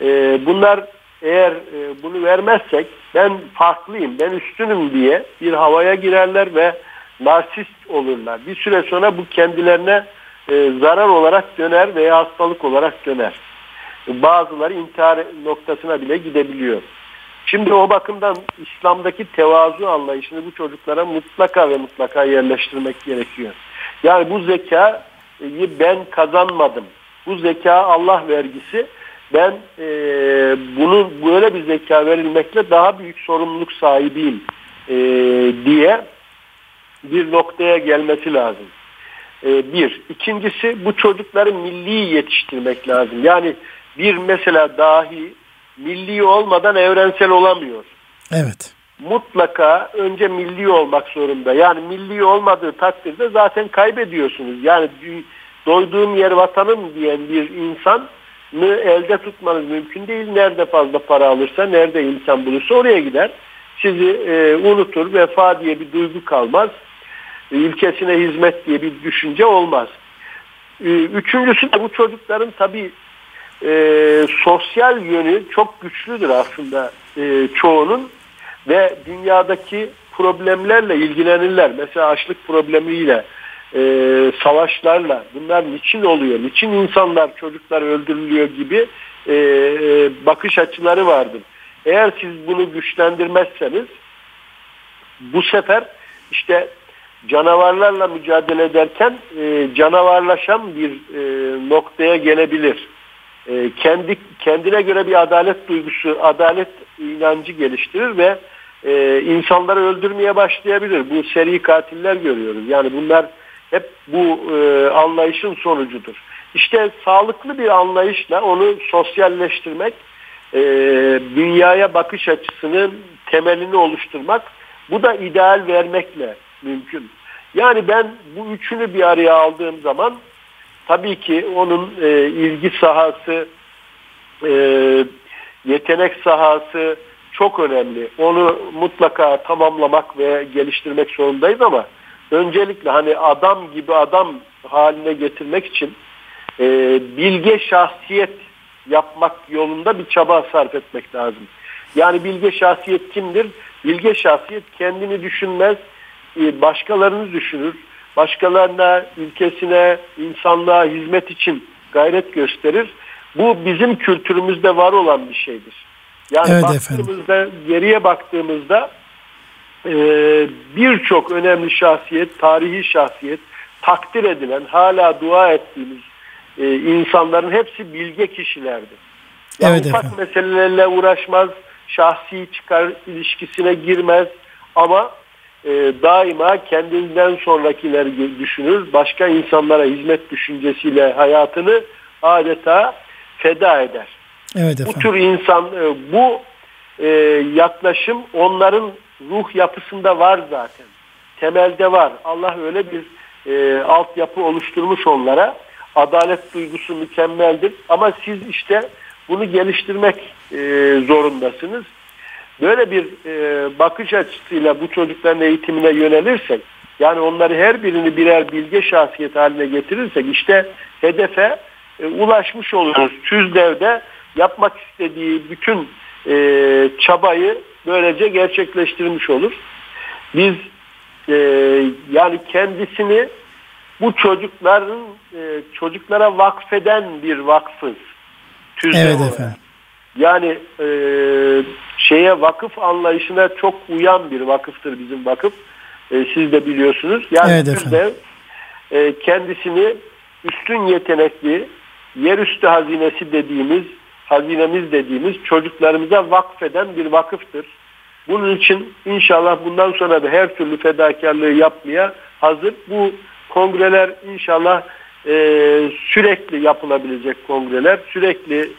E, bunlar eğer e, bunu vermezsek ben farklıyım, ben üstünüm diye bir havaya girerler ve narsist olurlar. Bir süre sonra bu kendilerine e, zarar olarak döner veya hastalık olarak döner. Bazıları intihar noktasına bile gidebiliyor. Şimdi o bakımdan İslam'daki tevazu anlayışını bu çocuklara mutlaka ve mutlaka yerleştirmek gerekiyor. Yani bu zekayı ben kazanmadım. Bu zeka Allah vergisi. Ben e, bunu böyle bir zeka verilmekle daha büyük sorumluluk sahibiyim e, diye bir noktaya gelmesi lazım. E, bir. İkincisi bu çocukları milli yetiştirmek lazım. Yani bir mesela dahi milli olmadan evrensel olamıyor. Evet. Mutlaka önce milli olmak zorunda. Yani milli olmadığı takdirde zaten kaybediyorsunuz. Yani doyduğum yer vatanım diyen bir insan elde tutmanız mümkün değil. Nerede fazla para alırsa, nerede insan bulursa oraya gider. Sizi e, unutur, vefa diye bir duygu kalmaz. ülkesine hizmet diye bir düşünce olmaz. E, üçüncüsü de bu çocukların tabii e, sosyal yönü çok güçlüdür aslında e, çoğunun ve dünyadaki problemlerle ilgilenirler. Mesela açlık problemiyle, e, savaşlarla bunlar niçin oluyor, niçin insanlar, çocuklar öldürülüyor gibi e, e, bakış açıları vardır. Eğer siz bunu güçlendirmezseniz bu sefer işte canavarlarla mücadele ederken e, canavarlaşan bir e, noktaya gelebilir e, kendi kendine göre bir adalet duygusu, adalet inancı geliştirir ve e, insanları öldürmeye başlayabilir. Bu seri katiller görüyoruz. Yani bunlar hep bu e, anlayışın sonucudur. İşte sağlıklı bir anlayışla onu sosyalleştirmek, e, dünyaya bakış açısının temelini oluşturmak, bu da ideal vermekle mümkün. Yani ben bu üçünü bir araya aldığım zaman Tabii ki onun e, ilgi sahası, e, yetenek sahası çok önemli. Onu mutlaka tamamlamak ve geliştirmek zorundayız ama öncelikle hani adam gibi adam haline getirmek için e, bilge şahsiyet yapmak yolunda bir çaba sarf etmek lazım. Yani bilge şahsiyet kimdir? Bilge şahsiyet kendini düşünmez, e, başkalarını düşünür başkalarına, ülkesine, insanlığa hizmet için gayret gösterir. Bu bizim kültürümüzde var olan bir şeydir. Yani evet, baktığımızda, efendim. geriye baktığımızda e, birçok önemli şahsiyet, tarihi şahsiyet, takdir edilen, hala dua ettiğimiz e, insanların hepsi bilge kişilerdi. Yani evet, ufak efendim. meselelerle uğraşmaz, şahsi çıkar ilişkisine girmez ama e, daima kendinden sonrakileri düşünür. Başka insanlara hizmet düşüncesiyle hayatını adeta feda eder. Evet Bu tür insan, e, bu e, yaklaşım onların ruh yapısında var zaten. Temelde var. Allah öyle bir e, altyapı oluşturmuş onlara. Adalet duygusu mükemmeldir. Ama siz işte bunu geliştirmek e, zorundasınız. Böyle bir e, bakış açısıyla bu çocukların eğitimine yönelirsek, yani onları her birini birer bilge şahsiyet haline getirirsek işte hedefe e, ulaşmış oluruz. TÜZDEV'de yapmak istediği bütün e, çabayı böylece gerçekleştirmiş olur. Biz e, yani kendisini bu çocukların e, çocuklara vakfeden bir vakfız. TÜZDEV evet efendim. Yani e, şeye vakıf anlayışına çok uyan bir vakıftır bizim vakıf. E, siz de biliyorsunuz. Yani evet biz de e, kendisini üstün yetenekli, yerüstü hazinesi dediğimiz, hazinemiz dediğimiz çocuklarımıza vakfeden bir vakıftır. Bunun için inşallah bundan sonra da her türlü fedakarlığı yapmaya hazır. Bu kongreler inşallah e, sürekli yapılabilecek kongreler, sürekli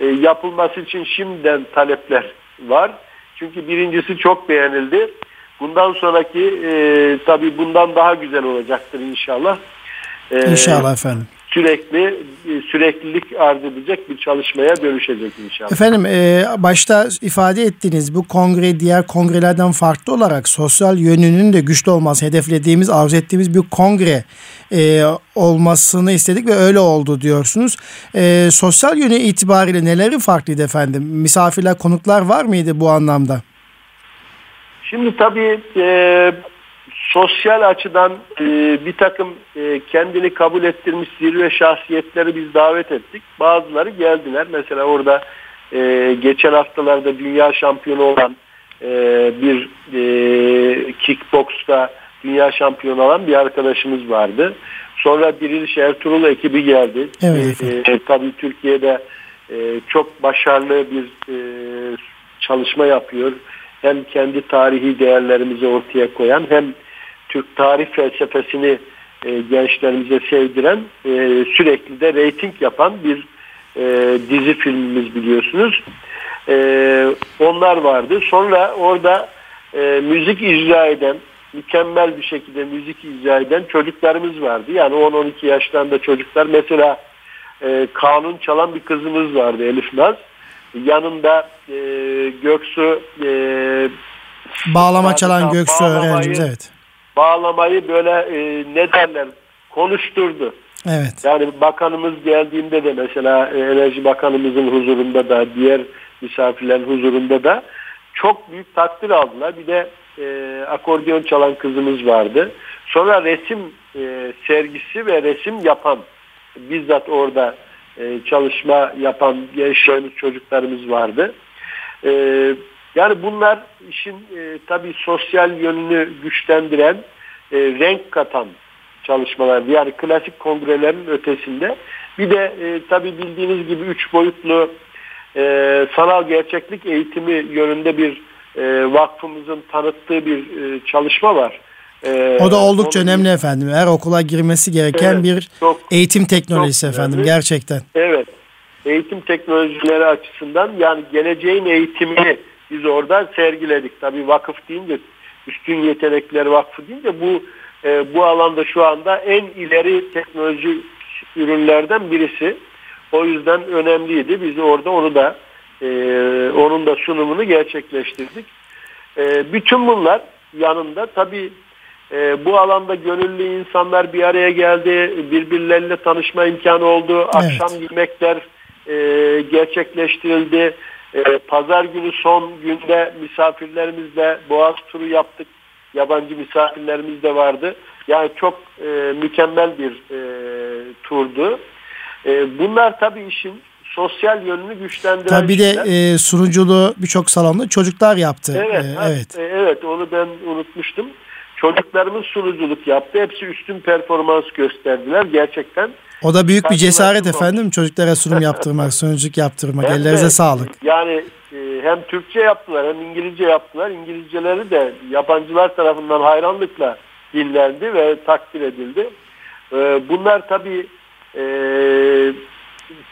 e, yapılması için şimdiden talepler var. Çünkü birincisi çok beğenildi. Bundan sonraki e, tabii bundan daha güzel olacaktır inşallah. E, inşallah efendim. Sürekli e, süreklilik arz edecek bir çalışmaya dönüşecek inşallah. Efendim e, başta ifade ettiğiniz bu kongre diğer kongrelerden farklı olarak sosyal yönünün de güçlü olması hedeflediğimiz arzu ettiğimiz bir kongre e, olmasını istedik ve öyle oldu diyorsunuz. E, sosyal yönü itibariyle neleri farklıydı efendim? Misafirler konuklar var mıydı bu anlamda? Şimdi tabii e, sosyal açıdan e, bir takım e, kendini kabul ettirmiş zirve şahsiyetleri biz davet ettik. Bazıları geldiler. Mesela orada e, geçen haftalarda dünya şampiyonu olan e, bir e, kickboksta dünya şampiyonu olan bir arkadaşımız vardı. Sonra Diriliş Ertuğrul ekibi geldi. Evet, e, e, tabii Türkiye'de e, çok başarılı bir e, çalışma yapıyor. Hem kendi tarihi değerlerimizi ortaya koyan hem Türk tarih felsefesini e, gençlerimize sevdiren e, sürekli de reyting yapan bir e, dizi filmimiz biliyorsunuz. E, onlar vardı. Sonra orada e, müzik icra eden mükemmel bir şekilde müzik icra eden çocuklarımız vardı. Yani 10-12 yaşlarında çocuklar. Mesela e, kanun çalan bir kızımız vardı Elif Naz. Yanında e, Göksu e, Bağlama çalan Göksu öğrencimiz evet bağlamayı böyle e, ne derler konuşturdu. Evet. Yani bakanımız geldiğinde de mesela e, Enerji Bakanımızın huzurunda da diğer misafirlerin huzurunda da çok büyük takdir aldılar. Bir de e, akordeon çalan kızımız vardı. Sonra resim e, sergisi ve resim yapan bizzat orada e, çalışma yapan gençlerimiz çocuklarımız vardı. E, yani bunlar işin e, tabii sosyal yönünü güçlendiren, e, renk katan çalışmalar. Yani klasik kongrelerin ötesinde. Bir de e, tabii bildiğiniz gibi üç boyutlu e, sanal gerçeklik eğitimi yönünde bir e, vakfımızın tanıttığı bir e, çalışma var. E, o da oldukça onu, önemli efendim. Her okula girmesi gereken evet, bir çok, eğitim teknolojisi efendim önemli. gerçekten. Evet. Eğitim teknolojileri açısından yani geleceğin eğitimini biz orada sergiledik. Tabii vakıf deyince üstün yetenekler vakfı deyince bu e, bu alanda şu anda en ileri teknoloji ürünlerden birisi. O yüzden önemliydi. Biz orada onu da e, onun da sunumunu gerçekleştirdik. E, bütün bunlar yanında tabii e, bu alanda gönüllü insanlar bir araya geldi. Birbirleriyle tanışma imkanı oldu. Akşam evet. yemekler e, gerçekleştirildi. E, Pazar günü son günde misafirlerimizle Boğaz turu yaptık. Yabancı misafirlerimiz de vardı. Yani çok e, mükemmel bir e, turdu. E, bunlar tabii işin sosyal yönünü güçlendiren Tabii de e, sunuculuğu birçok salonda çocuklar yaptı. Evet, ee, evet. E, evet onu ben unutmuştum. Çocuklarımız sunuculuk yaptı. Hepsi üstün performans gösterdiler. Gerçekten o da büyük bir cesaret efendim çocuklara sunum yaptırmak, <laughs> sunuculuk yaptırmak. Hem Ellerinize de, sağlık. Yani e, hem Türkçe yaptılar hem İngilizce yaptılar. İngilizceleri de yabancılar tarafından hayranlıkla dinlendi ve takdir edildi. E, bunlar tabii e,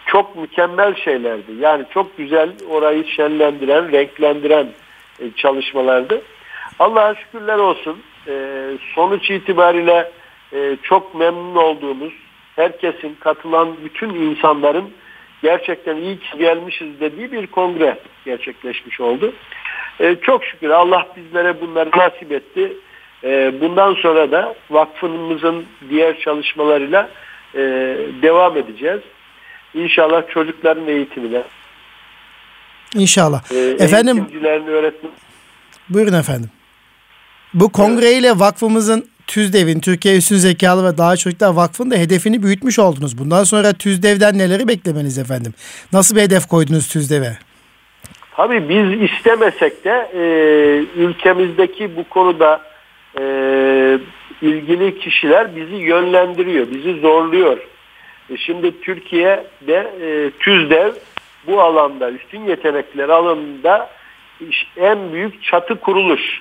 çok mükemmel şeylerdi. Yani çok güzel orayı şenlendiren, renklendiren çalışmalardı. Allah'a şükürler olsun. Sonuç itibariyle çok memnun olduğumuz, herkesin katılan bütün insanların gerçekten iyi ki gelmişiz dediği bir kongre gerçekleşmiş oldu. Ee, çok şükür Allah bizlere bunları nasip etti. Ee, bundan sonra da vakfımızın diğer çalışmalarıyla e, devam edeceğiz. İnşallah çocukların eğitimine. İnşallah. E, efendim. Öğretmen... Buyurun efendim. Bu kongreyle vakfımızın TÜZDEV'in Türkiye Üstün Zekalı ve Daha Çocuklar Vakfı'nın da hedefini büyütmüş oldunuz. Bundan sonra TÜZDEV'den neleri beklemeniz efendim? Nasıl bir hedef koydunuz TÜZDEV'e? Tabii biz istemesek de e, ülkemizdeki bu konuda e, ilgili kişiler bizi yönlendiriyor, bizi zorluyor. E, şimdi Türkiye'de e, TÜZDEV bu alanda üstün yetenekler alanında en büyük çatı kuruluş.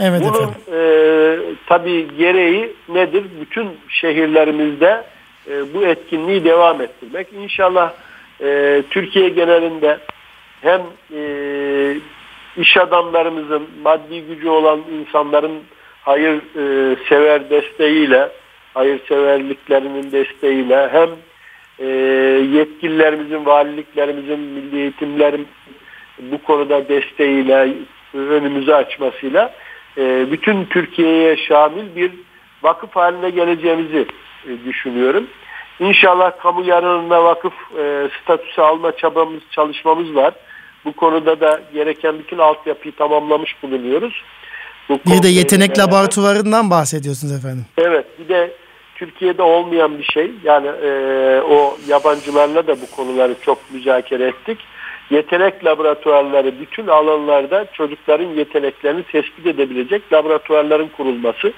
Evet Bunun e, tabii gereği nedir? Bütün şehirlerimizde e, bu etkinliği devam ettirmek. İnşallah e, Türkiye genelinde hem e, iş adamlarımızın maddi gücü olan insanların hayır e, sever desteğiyle hayırseverliklerinin desteğiyle hem e, yetkililerimizin, valiliklerimizin, milli eğitimlerin bu konuda desteğiyle önümüzü açmasıyla e, bütün Türkiye'ye şamil bir vakıf haline geleceğimizi e, düşünüyorum. İnşallah kamu yararına vakıf e, statüsü alma çabamız, çalışmamız var. Bu konuda da gereken bütün altyapıyı tamamlamış bulunuyoruz. Bu bir de yetenek laboratuvarından bahsediyorsunuz efendim. Evet bir de Türkiye'de olmayan bir şey. Yani e, o yabancılarla da bu konuları çok müzakere ettik. Yetenek laboratuvarları bütün alanlarda çocukların yeteneklerini tespit edebilecek laboratuvarların kurulması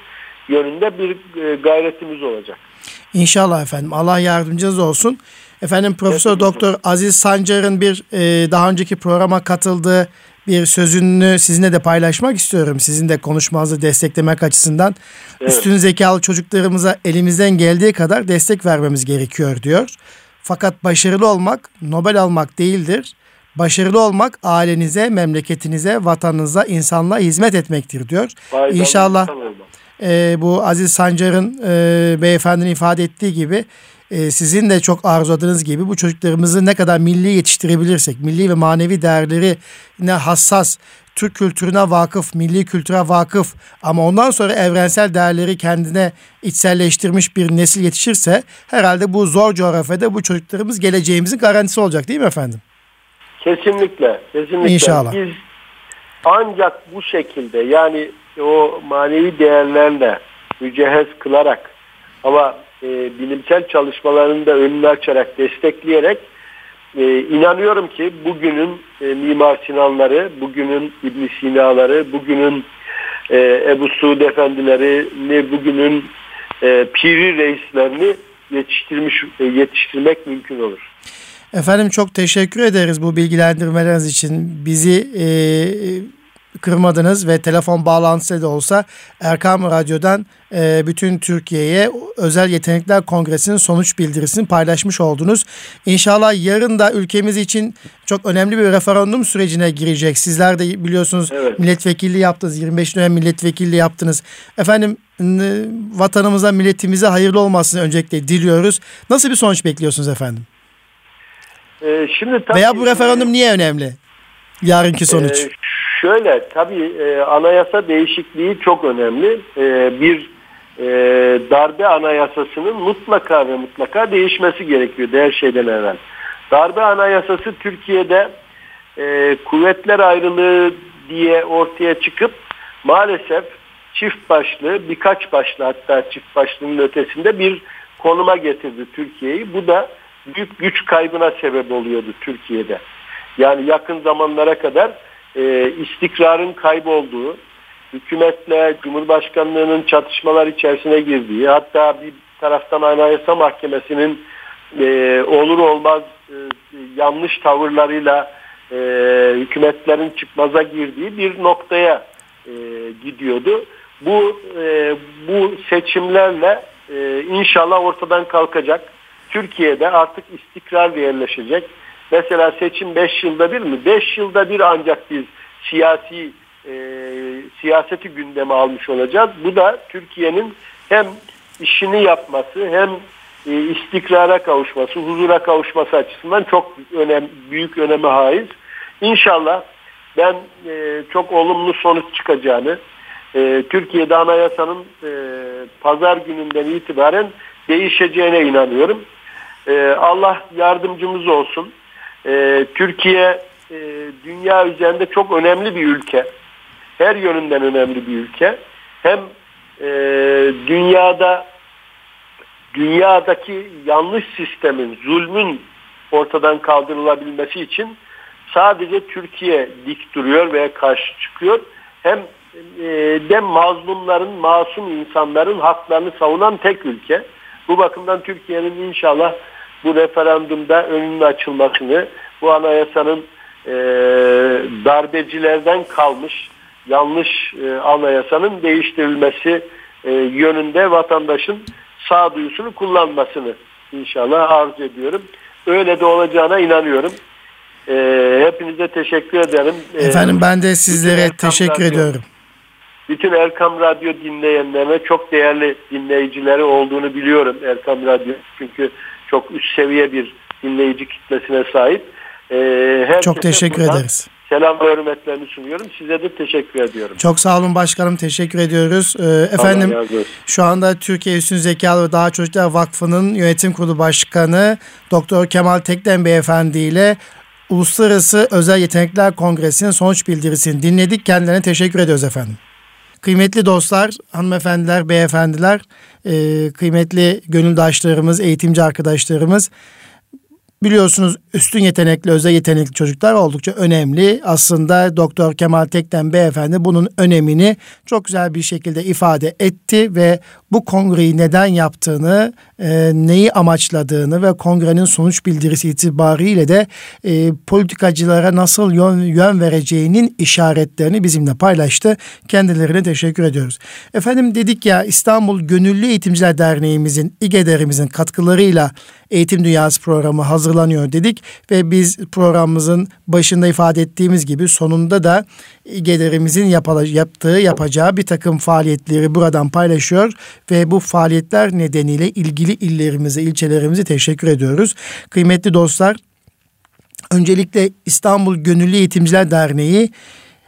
yönünde bir e, gayretimiz olacak. İnşallah efendim. Allah yardımcınız olsun. Efendim Profesör Doktor Aziz Sancar'ın bir e, daha önceki programa katıldığı bir sözünü sizinle de paylaşmak istiyorum. Sizin de konuşmanızı desteklemek açısından. Evet. Üstün zekalı çocuklarımıza elimizden geldiği kadar destek vermemiz gerekiyor diyor. Fakat başarılı olmak Nobel almak değildir. Başarılı olmak ailenize, memleketinize, vatanınıza, insanlığa hizmet etmektir diyor. Faydalı İnşallah e, bu Aziz Sancar'ın e, beyefendinin ifade ettiği gibi e, sizin de çok arzuladığınız gibi bu çocuklarımızı ne kadar milli yetiştirebilirsek, milli ve manevi değerleri ne hassas, Türk kültürüne vakıf, milli kültüre vakıf ama ondan sonra evrensel değerleri kendine içselleştirmiş bir nesil yetişirse herhalde bu zor coğrafyada bu çocuklarımız geleceğimizin garantisi olacak değil mi efendim? Kesinlikle, kesinlikle. İnşallah. Biz ancak bu şekilde yani o manevi değerlerle mücehhez kılarak ama e, bilimsel çalışmalarını da önünü açarak destekleyerek e, inanıyorum ki bugünün e, Mimar Sinanları, bugünün İbn Sina'ları, bugünün e, Ebu Suud Efendileri, ne bugünün e, Piri reislerini yetiştirmiş e, yetiştirmek mümkün olur. Efendim çok teşekkür ederiz bu bilgilendirmeleriniz için. Bizi e, kırmadınız ve telefon bağlantısı da olsa Erkam Radyo'dan e, bütün Türkiye'ye Özel Yetenekler Kongresi'nin sonuç bildirisini paylaşmış oldunuz. İnşallah yarın da ülkemiz için çok önemli bir referandum sürecine girecek. Sizler de biliyorsunuz evet. milletvekilliği yaptınız. 25 dönem milletvekilliği yaptınız. Efendim vatanımıza, milletimize hayırlı olmasını öncelikle diliyoruz. Nasıl bir sonuç bekliyorsunuz efendim? Ee, şimdi tabii, Veya bu referandum niye önemli? Yarınki sonuç. E, Şöyle tabii e, anayasa değişikliği çok önemli. E, bir e, darbe anayasasının mutlaka ve mutlaka değişmesi gerekiyor her şeyden evvel. Darbe anayasası Türkiye'de e, kuvvetler ayrılığı diye ortaya çıkıp maalesef çift başlı birkaç başlı hatta çift başlının ötesinde bir konuma getirdi Türkiye'yi. Bu da büyük güç kaybına sebep oluyordu Türkiye'de. Yani yakın zamanlara kadar e, istikrarın kaybolduğu, hükümetle Cumhurbaşkanlığının çatışmalar içerisine girdiği, hatta bir taraftan Anayasa Mahkemesi'nin e, olur olmaz e, yanlış tavırlarıyla e, hükümetlerin çıkmaza girdiği bir noktaya e, gidiyordu. Bu e, bu seçimlerle e, inşallah ortadan kalkacak. Türkiye'de artık istikrar yerleşecek Mesela seçim 5 yılda bir mi? 5 yılda bir ancak biz siyasi e, siyaseti gündeme almış olacağız. Bu da Türkiye'nin hem işini yapması hem e, istikrara kavuşması, huzura kavuşması açısından çok önem, büyük öneme haiz. İnşallah ben e, çok olumlu sonuç çıkacağını, e, Türkiye'de anayasanın e, pazar gününden itibaren değişeceğine inanıyorum. E, Allah yardımcımız olsun. E, Türkiye e, dünya üzerinde çok önemli bir ülke. Her yönünden önemli bir ülke. Hem e, dünyada dünyadaki yanlış sistemin, zulmün ortadan kaldırılabilmesi için sadece Türkiye dik duruyor veya karşı çıkıyor. Hem e, de mazlumların, masum insanların haklarını savunan tek ülke. Bu bakımdan Türkiye'nin inşallah bu referandumda önünün açılmasını, bu anayasanın e, darbecilerden kalmış yanlış e, anayasanın değiştirilmesi e, yönünde vatandaşın sağduyusunu kullanmasını inşallah arzu ediyorum. Öyle de olacağına inanıyorum. E, hepinize teşekkür ederim. E, Efendim ben de sizlere teşekkür ediyorum. Bütün Erkam Radyo dinleyenlerine çok değerli dinleyicileri olduğunu biliyorum Erkam Radyo. Çünkü çok üst seviye bir dinleyici kitlesine sahip. Ee, çok teşekkür ederiz. Selam ve hürmetlerini sunuyorum. Size de teşekkür ediyorum. Çok sağ olun başkanım. Teşekkür ediyoruz. Ee, efendim şu anda Türkiye Üstün Zekalı ve Daha Çocuklar Vakfı'nın yönetim kurulu başkanı Doktor Kemal Tekden Beyefendi ile Uluslararası Özel Yetenekler Kongresi'nin sonuç bildirisini dinledik. Kendilerine teşekkür ediyoruz efendim. Kıymetli dostlar, hanımefendiler, beyefendiler, e, kıymetli gönüldaşlarımız, eğitimci arkadaşlarımız Biliyorsunuz üstün yetenekli, özel yetenekli çocuklar oldukça önemli. Aslında Doktor Kemal Tekten Beyefendi bunun önemini çok güzel bir şekilde ifade etti ve bu kongreyi neden yaptığını, e, neyi amaçladığını ve kongrenin sonuç bildirisi itibariyle de e, politikacılara nasıl yön, yön vereceğinin işaretlerini bizimle paylaştı. Kendilerine teşekkür ediyoruz. Efendim dedik ya İstanbul Gönüllü Eğitimciler Derneğimizin, İGEDER'imizin katkılarıyla Eğitim Dünyası programı hazırlanıyor dedik ve biz programımızın başında ifade ettiğimiz gibi sonunda da gelirimizin yaptığı yapacağı bir takım faaliyetleri buradan paylaşıyor ve bu faaliyetler nedeniyle ilgili illerimize, ilçelerimize teşekkür ediyoruz. Kıymetli dostlar, öncelikle İstanbul Gönüllü Eğitimciler Derneği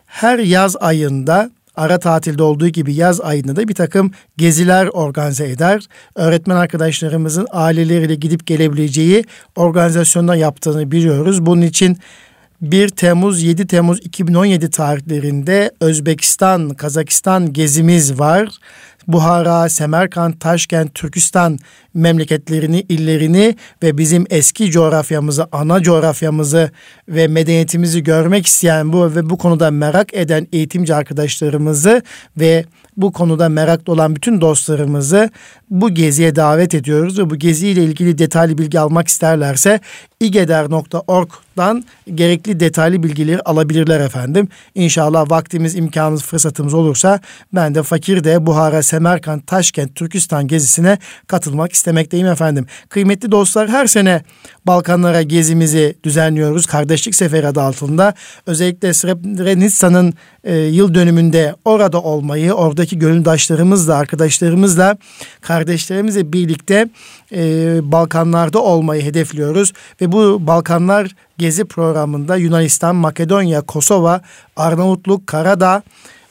her yaz ayında ara tatilde olduğu gibi yaz ayında da bir takım geziler organize eder. Öğretmen arkadaşlarımızın aileleriyle gidip gelebileceği organizasyonlar yaptığını biliyoruz. Bunun için 1 Temmuz 7 Temmuz 2017 tarihlerinde Özbekistan, Kazakistan gezimiz var. Buhara, Semerkant, Taşkent, Türkistan memleketlerini, illerini ve bizim eski coğrafyamızı, ana coğrafyamızı ve medeniyetimizi görmek isteyen bu ve bu konuda merak eden eğitimci arkadaşlarımızı ve bu konuda meraklı olan bütün dostlarımızı bu geziye davet ediyoruz ve bu geziyle ilgili detaylı bilgi almak isterlerse igeder.org'dan gerekli detaylı bilgileri alabilirler efendim. İnşallah vaktimiz, imkanımız, fırsatımız olursa ben de fakir de Buhara, Semerkant, Taşkent, Türkistan gezisine katılmak istemekteyim efendim. Kıymetli dostlar her sene Balkanlara gezimizi düzenliyoruz. Kardeşlik Seferi adı altında. Özellikle Srebrenica'nın e, yıl dönümünde orada olmayı, oradaki gönüldaşlarımızla, arkadaşlarımızla, kardeşlerimizle birlikte e, Balkanlarda olmayı hedefliyoruz. Ve bu Balkanlar gezi programında Yunanistan, Makedonya, Kosova, Arnavutluk, Karadağ,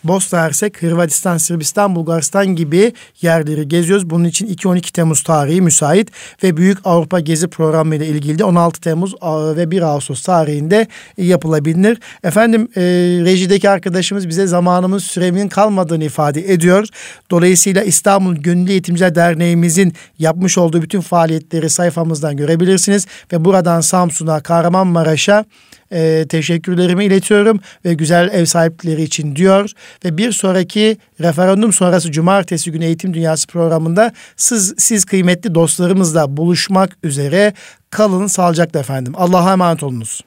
Bosna Hersek, Hırvatistan, Sırbistan, Bulgaristan gibi yerleri geziyoruz. Bunun için 2-12 Temmuz tarihi müsait ve Büyük Avrupa Gezi Programı ile ilgili de 16 Temmuz ve 1 Ağustos tarihinde yapılabilir. Efendim e, rejideki arkadaşımız bize zamanımız süremin kalmadığını ifade ediyor. Dolayısıyla İstanbul Gönüllü Eğitimciler Derneğimizin yapmış olduğu bütün faaliyetleri sayfamızdan görebilirsiniz ve buradan Samsun'a, Kahramanmaraş'a e, teşekkürlerimi iletiyorum ve güzel ev sahipleri için diyor. Ve bir sonraki referandum sonrası cumartesi günü Eğitim Dünyası programında siz, siz kıymetli dostlarımızla buluşmak üzere kalın sağlıcakla efendim. Allah'a emanet olunuz.